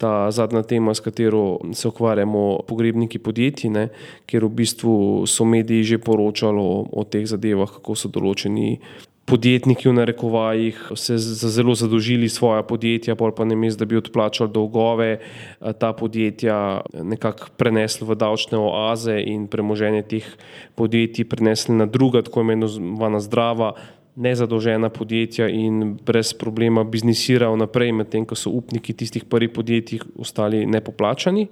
ta zadnja tema, s katero se ukvarjamo, pogrebniki podjetij, ne, kjer v bistvu so mediji že poročali o, o teh zadevah, kako so določeni podjetniki v narekovajih se zelo zadolžili svoje podjetja, pa ne mest, da bi odplačali dolgove, eh, ta podjetja nekako prenesli v davčne oaze in premoženje teh podjetij prenesli na druga, tako imenovana zdrava, nezadolžena podjetja in brez problema biznisirajo naprej, medtem ko so upniki tistih prvih podjetij ostali nepoplačani.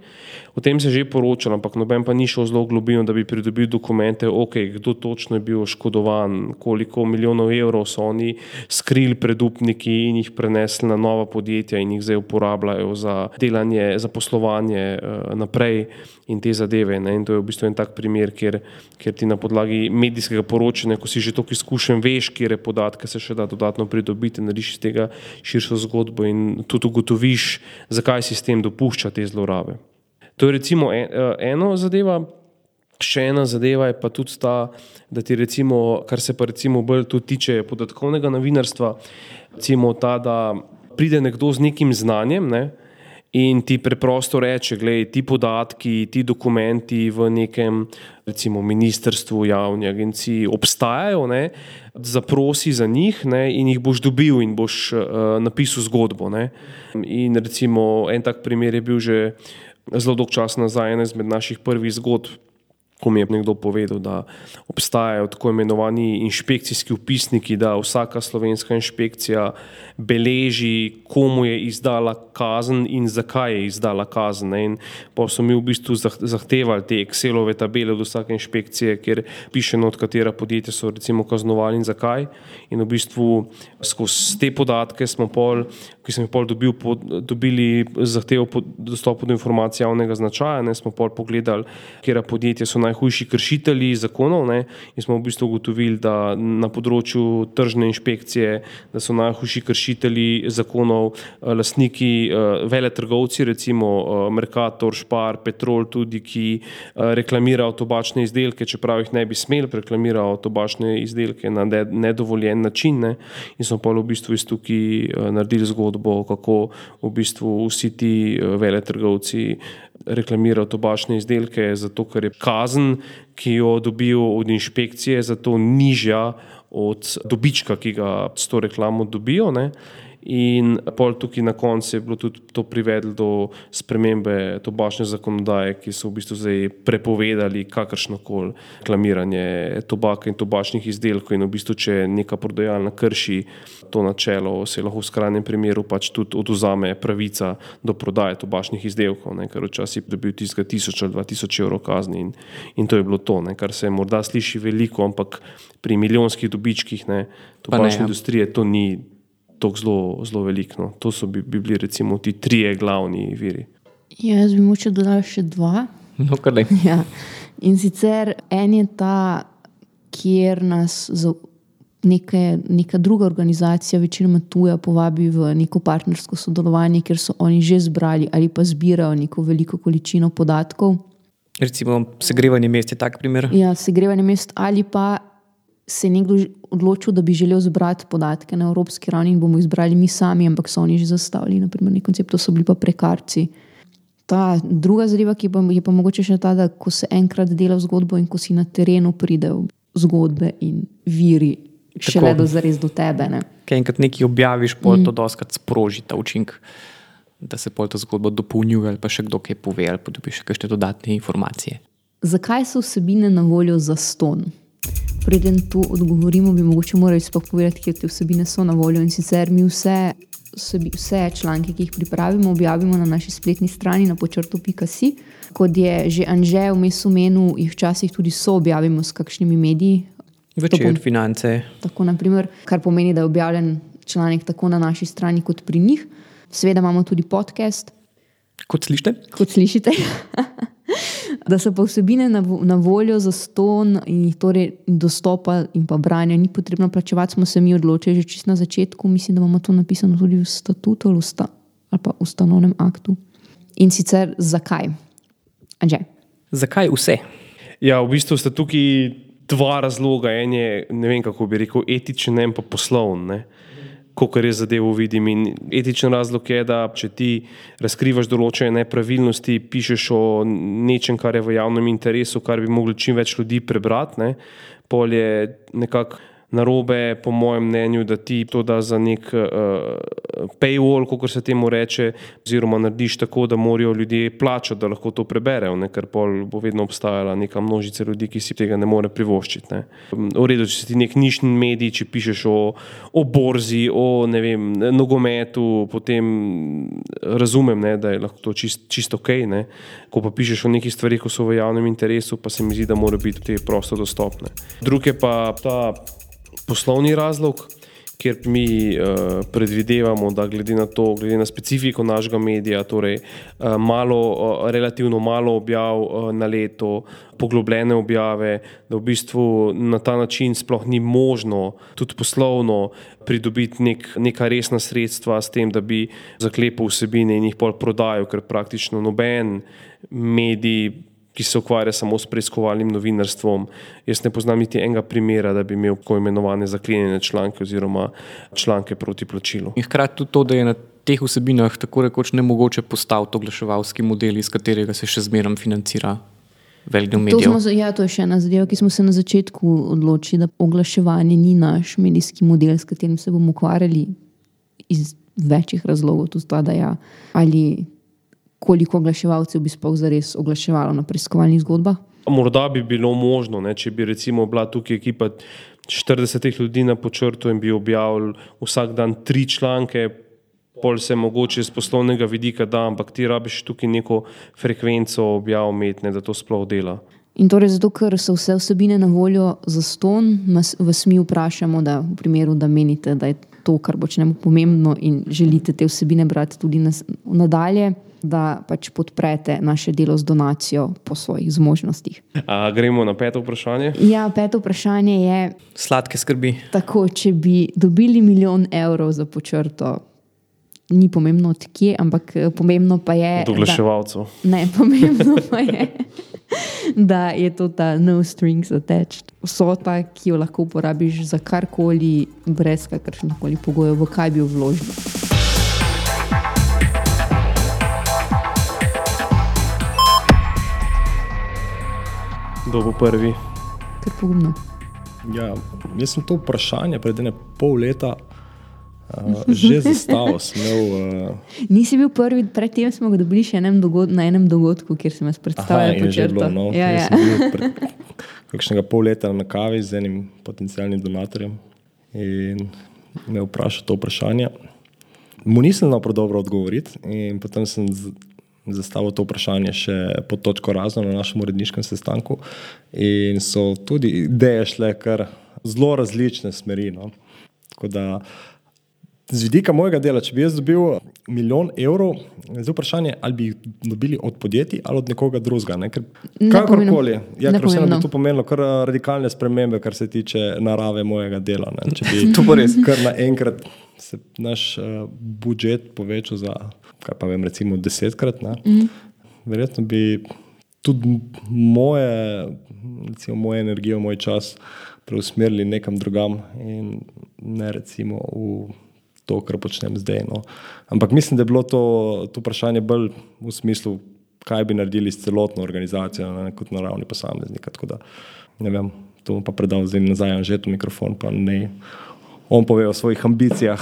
O tem se je že poročalo, ampak noben pa ni šel zelo globino, da bi pridobil dokumente, okay, kdo točno je bil oškodovan, koliko milijonov evrov so oni skrili pred upniki in jih prenesli na nova podjetja in jih zdaj uporabljajo za delanje, za poslovanje uh, naprej in te zadeve. Ne? In to je v bistvu en tak primer, kjer, kjer ti na podlagi medijskega poročanja, ko si že toliko izkušen, veš, katere podatke se še da dodatno pridobiti, narediš iz tega širšo zgodbo in tudi ugotoviš, zakaj sistem dopušča te zlorabe. To je recimo eh, eno zadeva. Še ena zadeva je pa tudi ta, da ti recimo, kar se pa recimo bolj tiče podatkovnega novinarstva, recimo ta, da pride nekdo z nekim znanjem, ne, in ti preprosto reče, gledaj, ti podatki, ti dokumenti v nekem, recimo, ministrstvu, javni agenciji obstajajo, ne, zaprosi za njih ne, in jih boš dobil in boš uh, napisal zgodbo. Ne. In recimo en tak primer je bil že zelo dolg čas nazaj, ena izmed naših prvih zgodb. Ko mi je nekdo povedal, da obstajajo tako imenovani inšpekcijski upisniki, da vsaka slovenska inšpekcija beleži, komu je izdala kazen in zakaj je izdala kazen. Ne. In pa so mi v bistvu zahtevali te Excelove tabele od vsake inšpekcije, kjer piše, od katera podjetja so recimo kaznovali in zakaj. In v bistvu skozi te podatke smo pol, ki smo jih pol dobil, dobili zahtevo po dostopu do informacij javnega značaja, ne, smo pol pogledali, kera podjetja so najhujši kršitelji zakonov ne, in smo v bistvu ugotovili, da na področju tržne inšpekcije, so najhujši kršitelji zakonov eh, lastniki, eh, vele trgovci, recimo eh, Mercator, Špar, Petrol tudi, ki reklamirajo tobačne izdelke, čeprav jih ne bi smeli, reklamirajo tobačne izdelke na nedovoljen način ne, in smo pa v bistvu iz tukaj naredili zgodbo, kako v bistvu vsi ti vele trgovci reklamirajo tobačne izdelke, zato ker je kazen, ki jo dobijo od inšpekcije, zato nižja od dobička, ki ga s to reklamo dobijo. Ne. In pol tukaj na koncu je bilo tudi to privedlo do spremembe tobačne zakonodaje, ki so v bistvu zdaj prepovedali kakršno koli reklamiranje tobaka in tobačnih izdelkov. In v bistvu, če neka prodajalna krši to načelo, se lahko v skrajnem primeru pač tudi oduzame pravica do prodaje tobačnih izdelkov, ne, ker včasih je dobil tiskati tisoč ali dva tisoč evrov kazni in, in to je bilo to, ne, kar se morda sliši veliko, ampak pri milijonskih dobičkih ne, tobačne ja. industrije to ni tako zelo, zelo veliko. No. To so bi, bi bili recimo ti trije glavni viri. Ja, jaz bi moče dodal še dva. No, ja. In sicer en je ta, kjer nas neke, neka druga organizacija, večinoma tuja, povabi v neko partnersko sodelovanje, ker so oni že zbrali ali pa zbirajo neko veliko količino podatkov. Recimo, segrevanje mest je tak primer. Ja, segrevanje mest ali pa se je nekdo odločil, da bi želel zbrati podatke na evropski ravni in bomo izbrali mi sami, ampak so oni že zastavili, naprimer, nek koncept, to so bili pa prekarci. Ta druga zadeva, ki pa, je pa mogoče še ta, da ko se enkrat dela zgodbo in ko si na terenu pridejo zgodbe in viri, še le do zares do tebe. Ne. Kaj enkrat nekaj objaviš, pol mm. to doskrat sproži ta učinek. Da se pol ta zgodba dopolnjuje, ali pa še kdo kaj pove, ali pa dobiš še kakšne dodatne informacije. Zakaj so vsebine na voljo za ston? Preden to odgovorimo, bi mogoče morali sploh povedati, kje te vsebine so na voljo. In sicer mi vse, vse članke, ki jih pripravimo, objavimo na naši spletni strani na počrtu.si. Kot je že Anže v mestu menil, jih včasih tudi so objavimo s kakšnimi mediji. Večer, finance. Tako, naprimer, kar pomeni, da je objavljen članek tako na naši strani, kot pri njih. Seveda imamo tudi podcast. Kot slišite? Kot slišite. (laughs) da so pa vsebine na, na voljo za ston in jih torej dostopa in pa branja ni potrebno plačevati, smo se mi odločili že čist na začetku. Mislim, da imamo to napisano tudi v statutu ali, usta, ali pa v ustanovnem aktu. In sicer zakaj? Anže. Zakaj vse? Ja, v bistvu sta tukaj dva razloga. En je, ne vem kako bi rekel, etičen, en pa poslovni kot jaz zadevo vidim. In etičen razlog je, da če ti razkrivaš določene nepravilnosti, pišeš o nečem, kar je v javnem interesu, kar bi mogli čim več ljudi prebrati, ne, pol je nekako narobe, po mojem mnenju, da ti to da za nek uh, paywall, kot se temu reče, oziroma narediš tako, da morajo ljudje plačati, da lahko to preberejo, ne? ker bo vedno obstajala neka množica ljudi, ki si tega ne more privoščiti. Ne? V redu, če si ti nek nišni medij, če pišeš o, o borzi, o vem, nogometu, potem razumem, ne, da je lahko to čist, čisto ok. Ne? Ko pa pišeš o nekih stvarih, ko so v javnem interesu, pa se mi zdi, da morajo biti te prosto dostopne. Druge pa ta poslovni razlog, ker mi uh, predvidevamo, da glede na to, glede na specifiko našega medija, torej uh, malo, uh, relativno malo objav uh, na leto, poglobljene objave, da v bistvu na ta način sploh ni možno tudi poslovno pridobiti nek, neka resna sredstva s tem, da bi zaklepal vsebine in jih pol prodajal, ker praktično noben medij ki se ukvarja samo s preiskovalnim novinarstvom. Jaz ne poznam niti enega primera, da bi imel tako imenovane zaklenjene članke oziroma članke proti plačilu. In hkrati tudi to, da je na teh vsebinah tako rekoč ne mogoče postaviti oglaševalski model, iz katerega se še zmeraj financira. To, smo, ja, to je še ena zadeva, ki smo se na začetku odločili, da oglaševanje ni naš medijski model, s katerim se bomo ukvarjali iz večjih razlogov. Tudi ta, da ja, ali koliko oglaševalcev bi sploh zares oglaševalo na preiskovalnih zgodbah. Morda bi bilo možno, ne, če bi recimo bila tukaj ekipa 40 ljudi na počrtu in bi objavili vsak dan tri članke, pol se mogoče z poslovnega vidika da, ampak ti rabiš tukaj neko frekvenco objav umetne, da to sploh dela. In torej, zato, ker so vse vsebine na voljo za ston, vas mi vprašamo, da v primeru, da menite, da je to, kar počnemo, pomembno in želite te vsebine brati tudi nadalje, da pač podprete naše delo z donacijo po svojih zmožnostih. A, gremo na peto vprašanje. Ja, peto vprašanje je: Sladke skrbi. Tako, če bi dobili milijon evrov za počrto, ni pomembno odkje, ampak eh, pomembno pa je. Od oglaševalcev. Ne, (laughs) pomembno pa je. Da je to ta no strings attached. Vsota, ki jo lahko uporabiš za karkoli, brez kakršnih koli pogojev, v kaj bi vložil. Kdo bo prvi? Ker pogumno. Ja, jaz sem to vprašanje pred ene pol leta uh, že zastavil. Imel, uh... Nisi bil prvi, predtem smo ga dobili še enem dogod na enem dogodku, kjer sem jaz predstavljal. Bilo, no. ja, ja. pred, kakšnega pol leta na kavi z enim potencijalnim donatorjem in me vprašal to vprašanje. Mu nisem znal prav dobro odgovoriti in potem sem zastavil to vprašanje še pod točko razno na našem uredniškem sestanku in so tudi ideje šle kar zelo različne smeri. No. Tako da z vidika mojega dela, če bi jaz dobil milijon evrov, je vprašanje, ali bi jih dobili od podjetij ali od nekoga drugega. Ne? Kakorkoli. Ja, ker vseeno bi to pomenilo kar radikalne spremembe, kar se tiče narave mojega dela. Ne? Če bi (laughs) to res kar naenkrat se naš uh, budžet povečal za, kaj pa vem, recimo desetkrat, mm. verjetno bi tudi moje, recimo moje energijo, moj čas preusmerili nekam drugam in ne recimo v to, kar počnem zdaj. No. Ampak mislim, da je bilo to, to vprašanje bolj v smislu, kaj bi naredili s celotno organizacijo, ne kot na ravni posameznika. Da, ne vem, to bom pa predal zdaj nazaj, že tu mikrofon, pa ne. On pove o svojih ambicijah.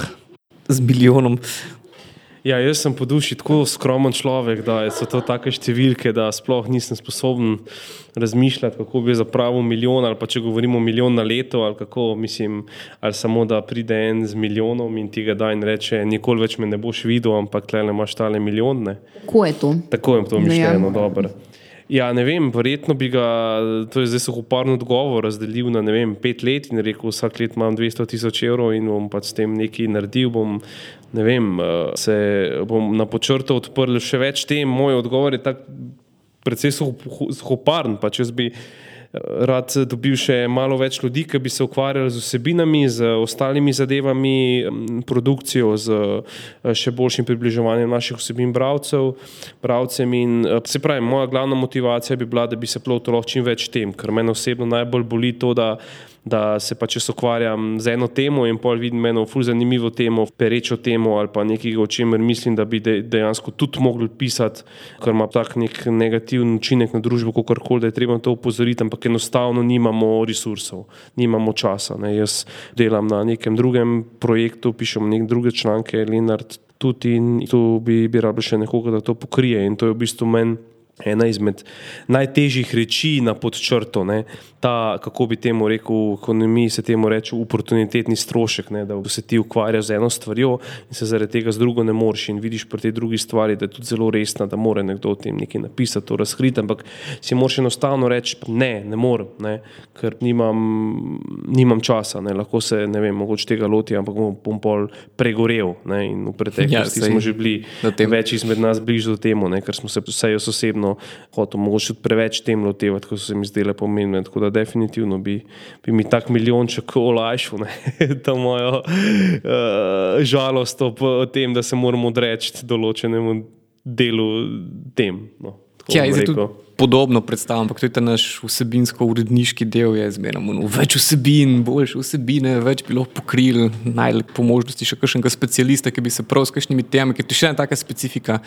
Z milijonom Ja, jaz sem po duši tako skromen človek, da so to take številke, da sploh nisem sposoben razmišljati, kako bi zapravil milijon ali pa če govorimo milijon na leto ali kako mislim, ali samo da pride en z milijonom in ti ga da in reče, nikoli več me ne boš videl, ampak tle ne imaš tale milijon. Kako je to? Tako je to mišljeno, dobro. Ja, ne vem, verjetno bi ga, to je zdaj suhoparno odgovor, razdelil na vem, pet let in rekel, vsak let imam 200 tisoč evrov in bom pač s tem nekaj naredil. Bom, ne vem, eh, se bom na počrtu odprl še več tem. Moj odgovor je tak precej suhoparn, pač jaz bi rad dobil še malo več ljudi, ki bi se ukvarjali z vsebinami, z ostalimi zadevami, produkcijo, z eh, še boljšim približevanjem naših vsebin bravcev, bravcem. In eh, se pravi, moja glavna motivacija bi bila, da bi se plovilo čim več tem, ker meni osebno najbolj boli to, da da se pa če se ukvarjam z eno temo in pol vidim eno ful zanimivo temo, perečo temo ali pa nekaj, o čemer mislim, da bi dejansko tudi mogli pisati, ker ima tak nek negativen učinek na družbo, kako koli, da je treba to upozoriti, ampak enostavno nimamo resursov, nimamo časa. Ne. Jaz delam na nekem drugem projektu, pišem neke druge članke, Lenart tudi tu bi, bi rabili še nekoga, da to pokrije in to je v bistvu meni ena izmed najtežjih reči na podčrto. Ne? Ta, kako bi temu rekel, v ekonomiji se temu reče, oportunitetni strošek, ne? da se ti ukvarjaš z eno stvarjo in se zaradi tega z drugo ne moreš. In vidiš pri tej drugi stvari, da je tudi zelo resna, da mora nekdo o tem nekaj napisati, to razkriti. Ampak si moraš enostavno reči, ne, ne morem, ne? ker nimam, nimam časa, ne? lahko se ne vem, mogoče tega loti, ampak bom, bom pol pregorel. Ne? In v preteklosti ja, smo že bili več izmed nas bližje do temu, ne? ker smo se vse osebno hotel mogoče tudi preveč tem lotevati, kot so se mi zdele pomembne. Tako da definitivno bi, bi mi tak milijonček olajšal (laughs) to mojo uh, žalost o tem, da se moramo odreči določenemu delu tem. No, ja, je tudi podobno predstavljam, ampak je ta naš vsebinsko-uredniški del, je zmerno no, več vsebin, boljše vsebine, več bi lahko pokrili, najlepše po možnosti še kakšnega specialista, ki bi se prav s kakšnimi temami, ker je to še ena taka specifika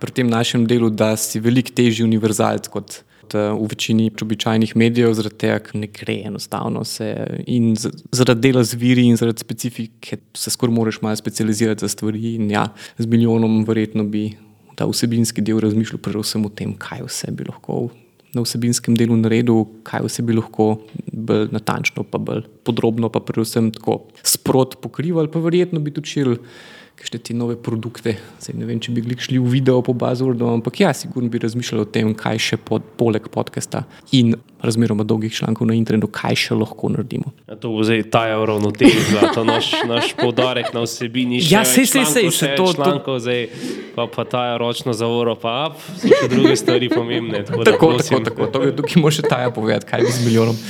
pri tem našem delu, da si veliko težji univerzalc kot eh, v večini običajnih medijev, zaradi tega, ker ne gre enostavno se. In zaradi dela z viri in zaradi specifike se skoraj moraš malo specializirati za stvari. In ja, z milijonom verjetno bi ta vsebinski del razmišljal predvsem o tem, kaj vse bi lahko na vsebinskem delu naredil, kaj vse bi lahko bolj natančno, pa bolj podrobno, pa predvsem tako sprot pokrivali, pa verjetno bi širili kakšne te nove produkte. Zdaj, ne vem, če bi šli v video po Buzzwordu, ampak ja, sigurno bi razmišljali o tem, kaj še pod, poleg podcasta in razmeroma dolgih člankov na internetu, kaj še lahko naredimo. Ja, to bo zdaj ta ravnotežje, to naš, naš podarek na vsebini. Ja, se se se se to člankov, to... zdaj pa, pa ta ročno zavoro, pa up, so še druge stvari pomembne. Tako, tako, tako, tako. To je tukaj može taja povedati, kaj bi z milijonom.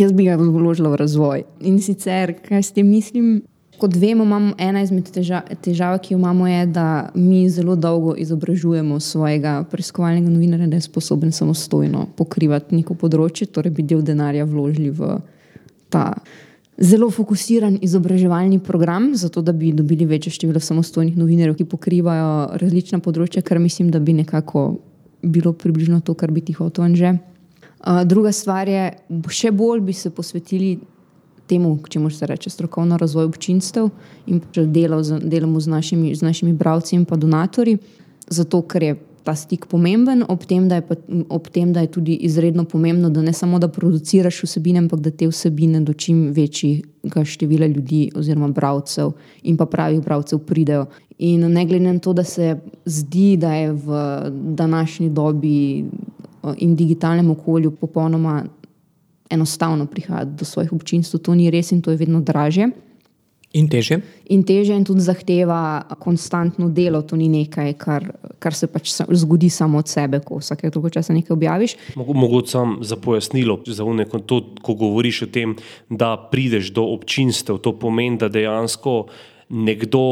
Jaz bi ga vložila v razvoj. In sicer, kaj s tem mislim, Kot vemo, imamo ena izmed težav, težav, ki jo imamo, je, da mi zelo dolgo izobražujemo svojega preiskovalnega novinarja, da je sposoben samostojno pokrivati neko področje, torej bi del denarja vložili v ta zelo fokusiran izobraževalni program, zato da bi dobili večje število samostojnih novinarjev, ki pokrivajo različna področja, kar mislim, da bi nekako bilo približno to, kar bi ti hotel anže. Uh, druga stvar je, še bolj bi se posvetili temu, če se reče strokovno razvoj občinstev in delamo z našimi, z našimi bralci in pa donatorji, zato ker je ta stik pomemben, ob tem, pa, ob tem, da je tudi izredno pomembno, da ne samo da produciraš vsebine, ampak da te vsebine do čim večjega števila ljudi oziroma bralcev in pa pravih bralcev pridejo. In ne glede na to, da se zdi, da je v današnji dobi in digitalnem okolju popolnoma enostavno prihajati do svojih občinstv. To ni res in to je vedno draže. In teže. In teže, in tudi zahteva konstantno delo. To ni nekaj, kar, kar se pač zgodi samo od sebe, ko vsake toliko časa nekaj objaviš. Mogoče sam za pojasnilo, za unek, to, ko govoriš o tem, da prideš do občinstev, to pomeni, da dejansko nekdo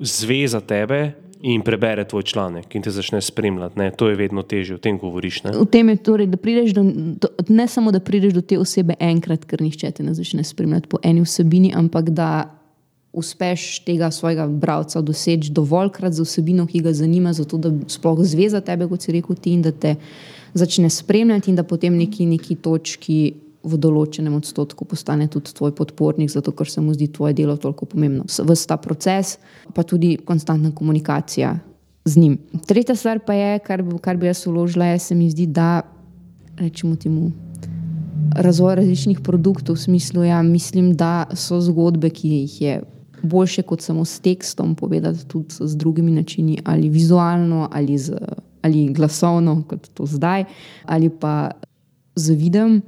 zveza tebe in prebere tvoj članek in te začne spremljati. Ne? To je vedno težje, o tem govoriš. Ne? V tem je torej, da prideš do, do, ne samo, da prideš do te osebe enkrat, ker nišče te ne začne spremljati po eni vsebini, ampak da uspeš tega svojega bralca doseči dovoljkrat za vsebino, ki ga zanima, zato da sploh zveza tebe, kot si rekel ti, in da te začne spremljati in da potem neki, neki točki v določenem odstotku postane tudi tvoj podpornik, zato ker se mu zdi tvoje delo toliko pomembno. Vse ta proces, pa tudi konstantna komunikacija z njim. Tretja stvar pa je, kar, kar bi jaz uložila, je, se mi zdi, da rečemo temu. Razvoj različnih produktov, v smislu, ja, mislim, da so zgodbe, ki jih je boljše kot samo s tekstom povedati, tudi z drugimi načini, ali vizualno, ali, z, ali glasovno, kot to zdaj, ali pa z videom.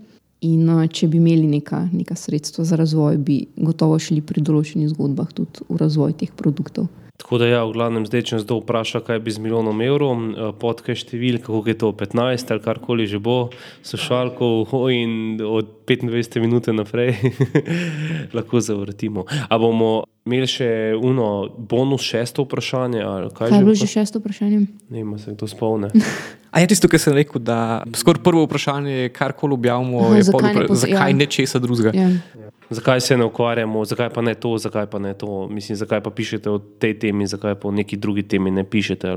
In uh, če bi imeli neka, neka sredstva za razvoj, bi gotovo šli pri določenih zgodbah tudi v razvoj teh produktov. Tako da, ja, v glavnem, zdaj, če nas kdo vpraša, kaj bi z milijonom evrov, eh, podkaj številka, kako je to 15 ali karkoli že bo, sošalkov (laughs) in od 25 minut naprej (laughs) lahko zavrtimo. A bomo imeli še uno bonus šesto vprašanje? Kaj, kaj je bilo že šesto vprašanje? Ne, ima se kdo spomne. (laughs) A je tisto, kar sem rekel, da skoraj prvo vprašanje je, kar koli objavimo, Aha, je zakaj, pod, ne, zakaj ja. ne česa drugega. Ja. Zakaj se ne ukvarjamo, zakaj pa ne to, zakaj pa ne to, mislim, zakaj pa pišete o tej temi, zakaj pa o neki drugi temi ne pišete.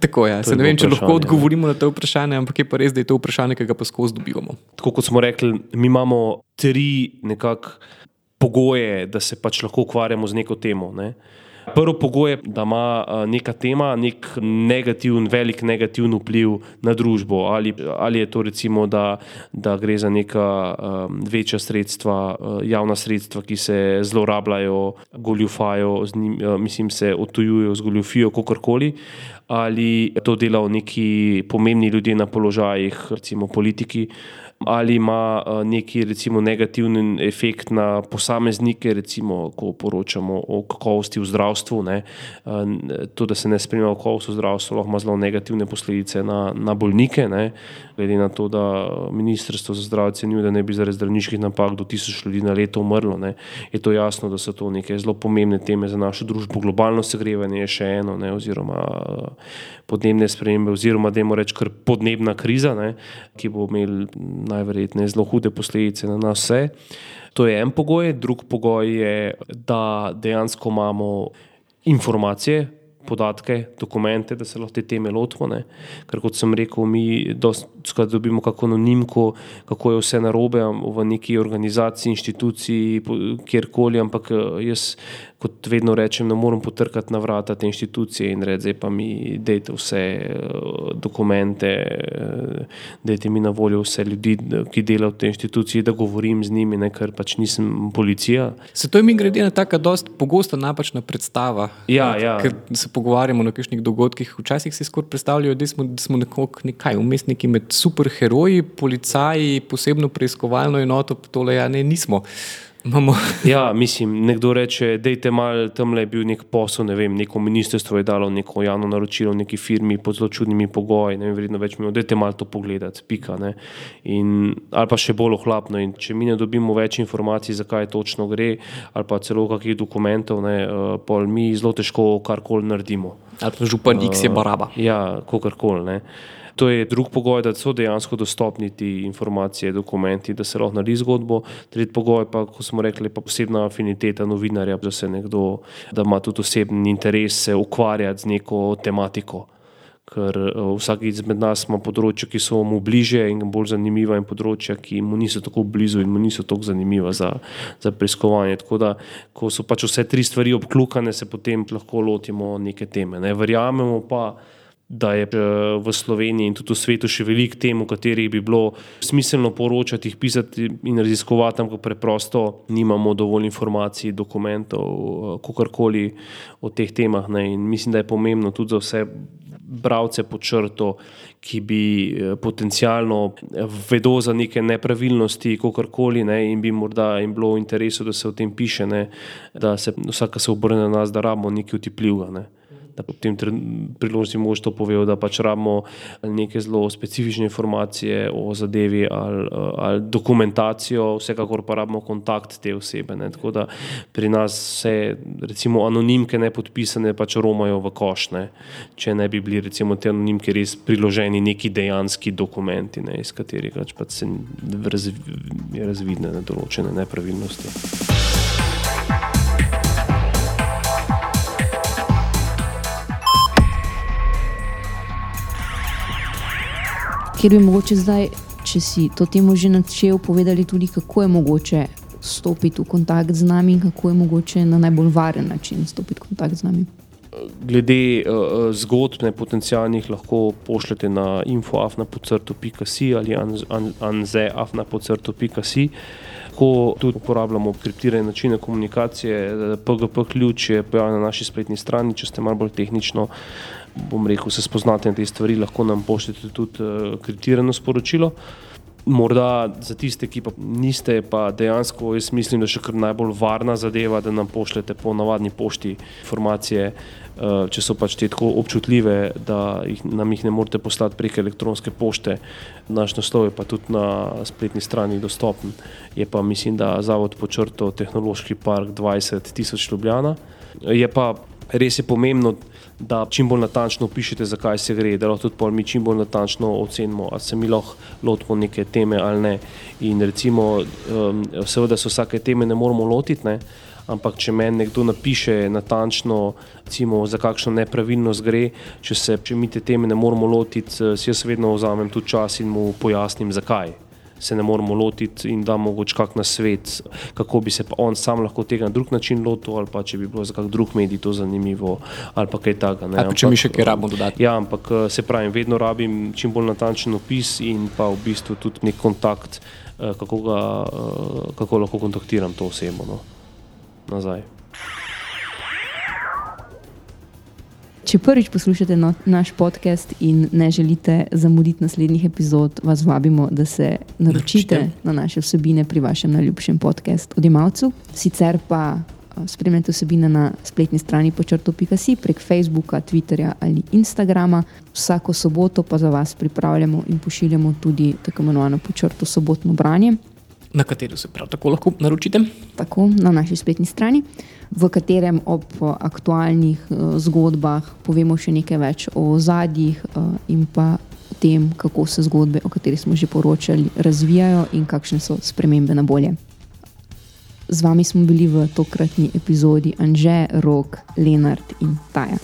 Tako je. Se ne vem, če lahko odgovorimo na to vprašanje, ampak je pa res, da je to vprašanje, ki ga pa skozi dobivamo. Tako kot smo rekli, mi imamo tri nekakšne pogoje, da se pač lahko ukvarjamo z neko temo. Ne? Prvo pogoj je, da ima neka tema nek negativen, velik negativen vpliv na družbo. Ali, ali je to recimo, da, da gre za neka um, večja sredstva, javna sredstva, ki se zlorabljajo, goljufajo, njim, mislim, se otujujo z goljufijo, kakorkoli. Ali to delajo neki pomembni ljudje na položajih, recimo politiki, ali ima uh, neki recimo, negativen efekt na posameznike, recimo, ko poročamo o kakovosti v zdravstvu. Ne, uh, to, da se ne spremlja kakovost v zdravstvu, lahko ima zelo negativne posledice na, na bolnike. Ne, glede na to, da Ministrstvo za zdravje ocenjuje, da ne bi zaradi zdravniških napak do tisoč ljudi na leto umrlo, ne, je to jasno, da so to neke zelo pomembne teme za našo družbo. Globalno segrevanje je še eno, ne, oziroma podnebne spremembe, oziroma da imamo reči kar podnebna kriza, ne, ki bo imel najverjetneje zelo hude posledice na nas vse. To je en pogoj, drug pogoj je, da dejansko imamo informacije, podatke, dokumente, da se lahko te teme lotimo. Ne. Ker kot sem rekel, mi skrat dobimo kako anonimko, kako je vse narobe v neki organizaciji, inštituciji, kjerkoli, ampak jaz kot vedno rečem, ne morem potrkati na vrata te inštitucije in reči, zdaj pa mi dajte vse uh, dokumente, uh, dajte mi na voljo vse ljudi, ki delajo v tej inštituciji, da govorim z njimi, ne, ker pač nisem policija. Se to je mi grede na taka dost pogosta napačna predstava. Ja, ja. Ker se pogovarjamo o kakšnih dogodkih, včasih si skoraj predstavljajo, da smo, da smo nekako nekaj umestniki med superheroji, policaji, posebno preiskovalno enoto, tole ja ne nismo. Imamo. (laughs) Ja, mislim, nekdo reče, da je malo tam le bil nek posel, ne vem, neko ministrstvo je dalo neko javno naročilo neki firmi pod zelo čudnimi pogoji, ne vem, vredno več mi da je malo to pogledati, pika. In, ali pa še bolj ohlapno. In če mi ne dobimo več informacij, zakaj točno gre, ali pa celo kakih dokumentov, ne, uh, pol mi zelo težko karkoli naredimo. Ali pa župan X je baraba. Uh, ja, kakorkoli. To je drug pogoj, da so dejansko dostopni ti informacije, dokumenti, da se lahko naredi zgodbo. Tretji pogoj pa, kot smo rekli, pa posebna afiniteta novinarja, da se nekdo, da ima tudi osebni interes se ukvarjati z neko tematiko. Ker uh, vsak izmed nas ima področja, ki so mu bliže in bolj zanimiva, in področja, ki mu niso tako blizu in mu niso tako zanimiva za, za preiskovanje. Tako da, ko so pač vse tri stvari obklukane, se potem lahko lotimo neke teme. Ne. Verjamemo pa, da je eh, v Sloveniji in tudi v svetu še veliko tem, o katerih bi bilo smiselno poročati, jih pisati in raziskovati, ampak preprosto nimamo dovolj informacij, dokumentov, eh, kakorkoli o teh temah. Ne. In mislim, da je pomembno tudi za vse. Bravce po črto, ki bi eh, potencialno vedel za neke nepravilnosti, kako koli, ne, in bi morda jim bilo v interesu, da se o tem piše, ne, da se vsaka se obrne na nas, da rabimo nekaj utipljivega. Ne da po tem priložnosti mož to povedal, da pač rabimo neke zelo specifične informacije o zadevi ali, ali dokumentacijo, vsekakor pa rabimo kontakt te osebe. Ne. Tako da pri nas vse, recimo, anonimke ne podpisane, pač romajo v košne, če ne bi bili recimo te anonimke res priloženi neki dejanski dokumenti, ne, iz katerih pač, pač se razvi, razvidne določene nepravilnosti. Ker bi mogoče zdaj, če si to temo že načel, povedali tudi, kako je mogoče stopiti v kontakt z nami in kako je mogoče na najbolj varen način stopiti v kontakt z nami. Glede uh, zgodb, ne potencijalnih, lahko pošljete na infoafna.com ali anzeafna.com. Ko tudi uporabljamo kriptirane načine komunikacije, PGP ključ je pojavljen na naši spletni strani, če ste malo bolj tehnično bom rekel, se spoznate na te stvari, lahko nam pošljete tudi uh, kriptirano sporočilo. Morda za tiste, ki pa niste, pa dejansko jaz mislim, da je še kar najbolj varna zadeva, da nam pošljete po navadni pošti informacije, uh, če so pač te tako občutljive, da jih, nam jih ne morete poslati prek elektronske pošte. Naš naslov je pa tudi na spletni strani dostopen. Je pa mislim, da Zavod počrto Tehnološki park 20 tisoč Ljubljana. Je pa res je pomembno, da čim bolj natančno opišete, zakaj se gre, da lahko tudi mi čim bolj natančno ocenimo, ali se mi lahko lotimo neke teme ali ne. In recimo, um, seveda se vsake teme ne moramo lotiti. Ne? Ampak, če meni nekdo napiše natančno, recimo, za kakšno nepravilnost gre, če se če mi te teme ne moramo lotiti, si jaz vedno vzamem tudi čas in mu pojasnim, zakaj se ne moramo lotiti in da mogoče kak na svet, kako bi se pa on sam lahko tega na drug način lotil, ali pa če bi bilo za kak drug medij to zanimivo, ali pa kaj takega. Če mi še kaj rabimo dodati. Ja, ampak eh, se pravi, vedno rabim čim bolj natančen opis in pa v bistvu tudi nek kontakt, eh, kako, ga, eh, kako lahko kontaktiram to osebo no, nazaj. Če prvič poslušate no, naš podcast in ne želite zamuditi naslednjih epizod, vas vabimo, da se naročite Naročite. na naše vsebine pri vašem najljubšem podkastu Odimalcu. Sicer pa spremljate vsebine na spletni strani počrto.si prek Facebooka, Twitterja ali Instagrama. Vsako soboto pa za vas pripravljamo in pošiljamo tudi tako imenovano počrto sobotno branje. Na katero se prav tako lahko naročite? Tako na naši spletni strani v katerem ob aktualnih uh, zgodbah povemo še nekaj več o zadjih uh, in pa o tem, kako se zgodbe, o katerih smo že poročali, razvijajo in kakšne so spremembe na bolje. Z vami smo bili v tokratni epizodi Anže, Rok, Lenart in Taja.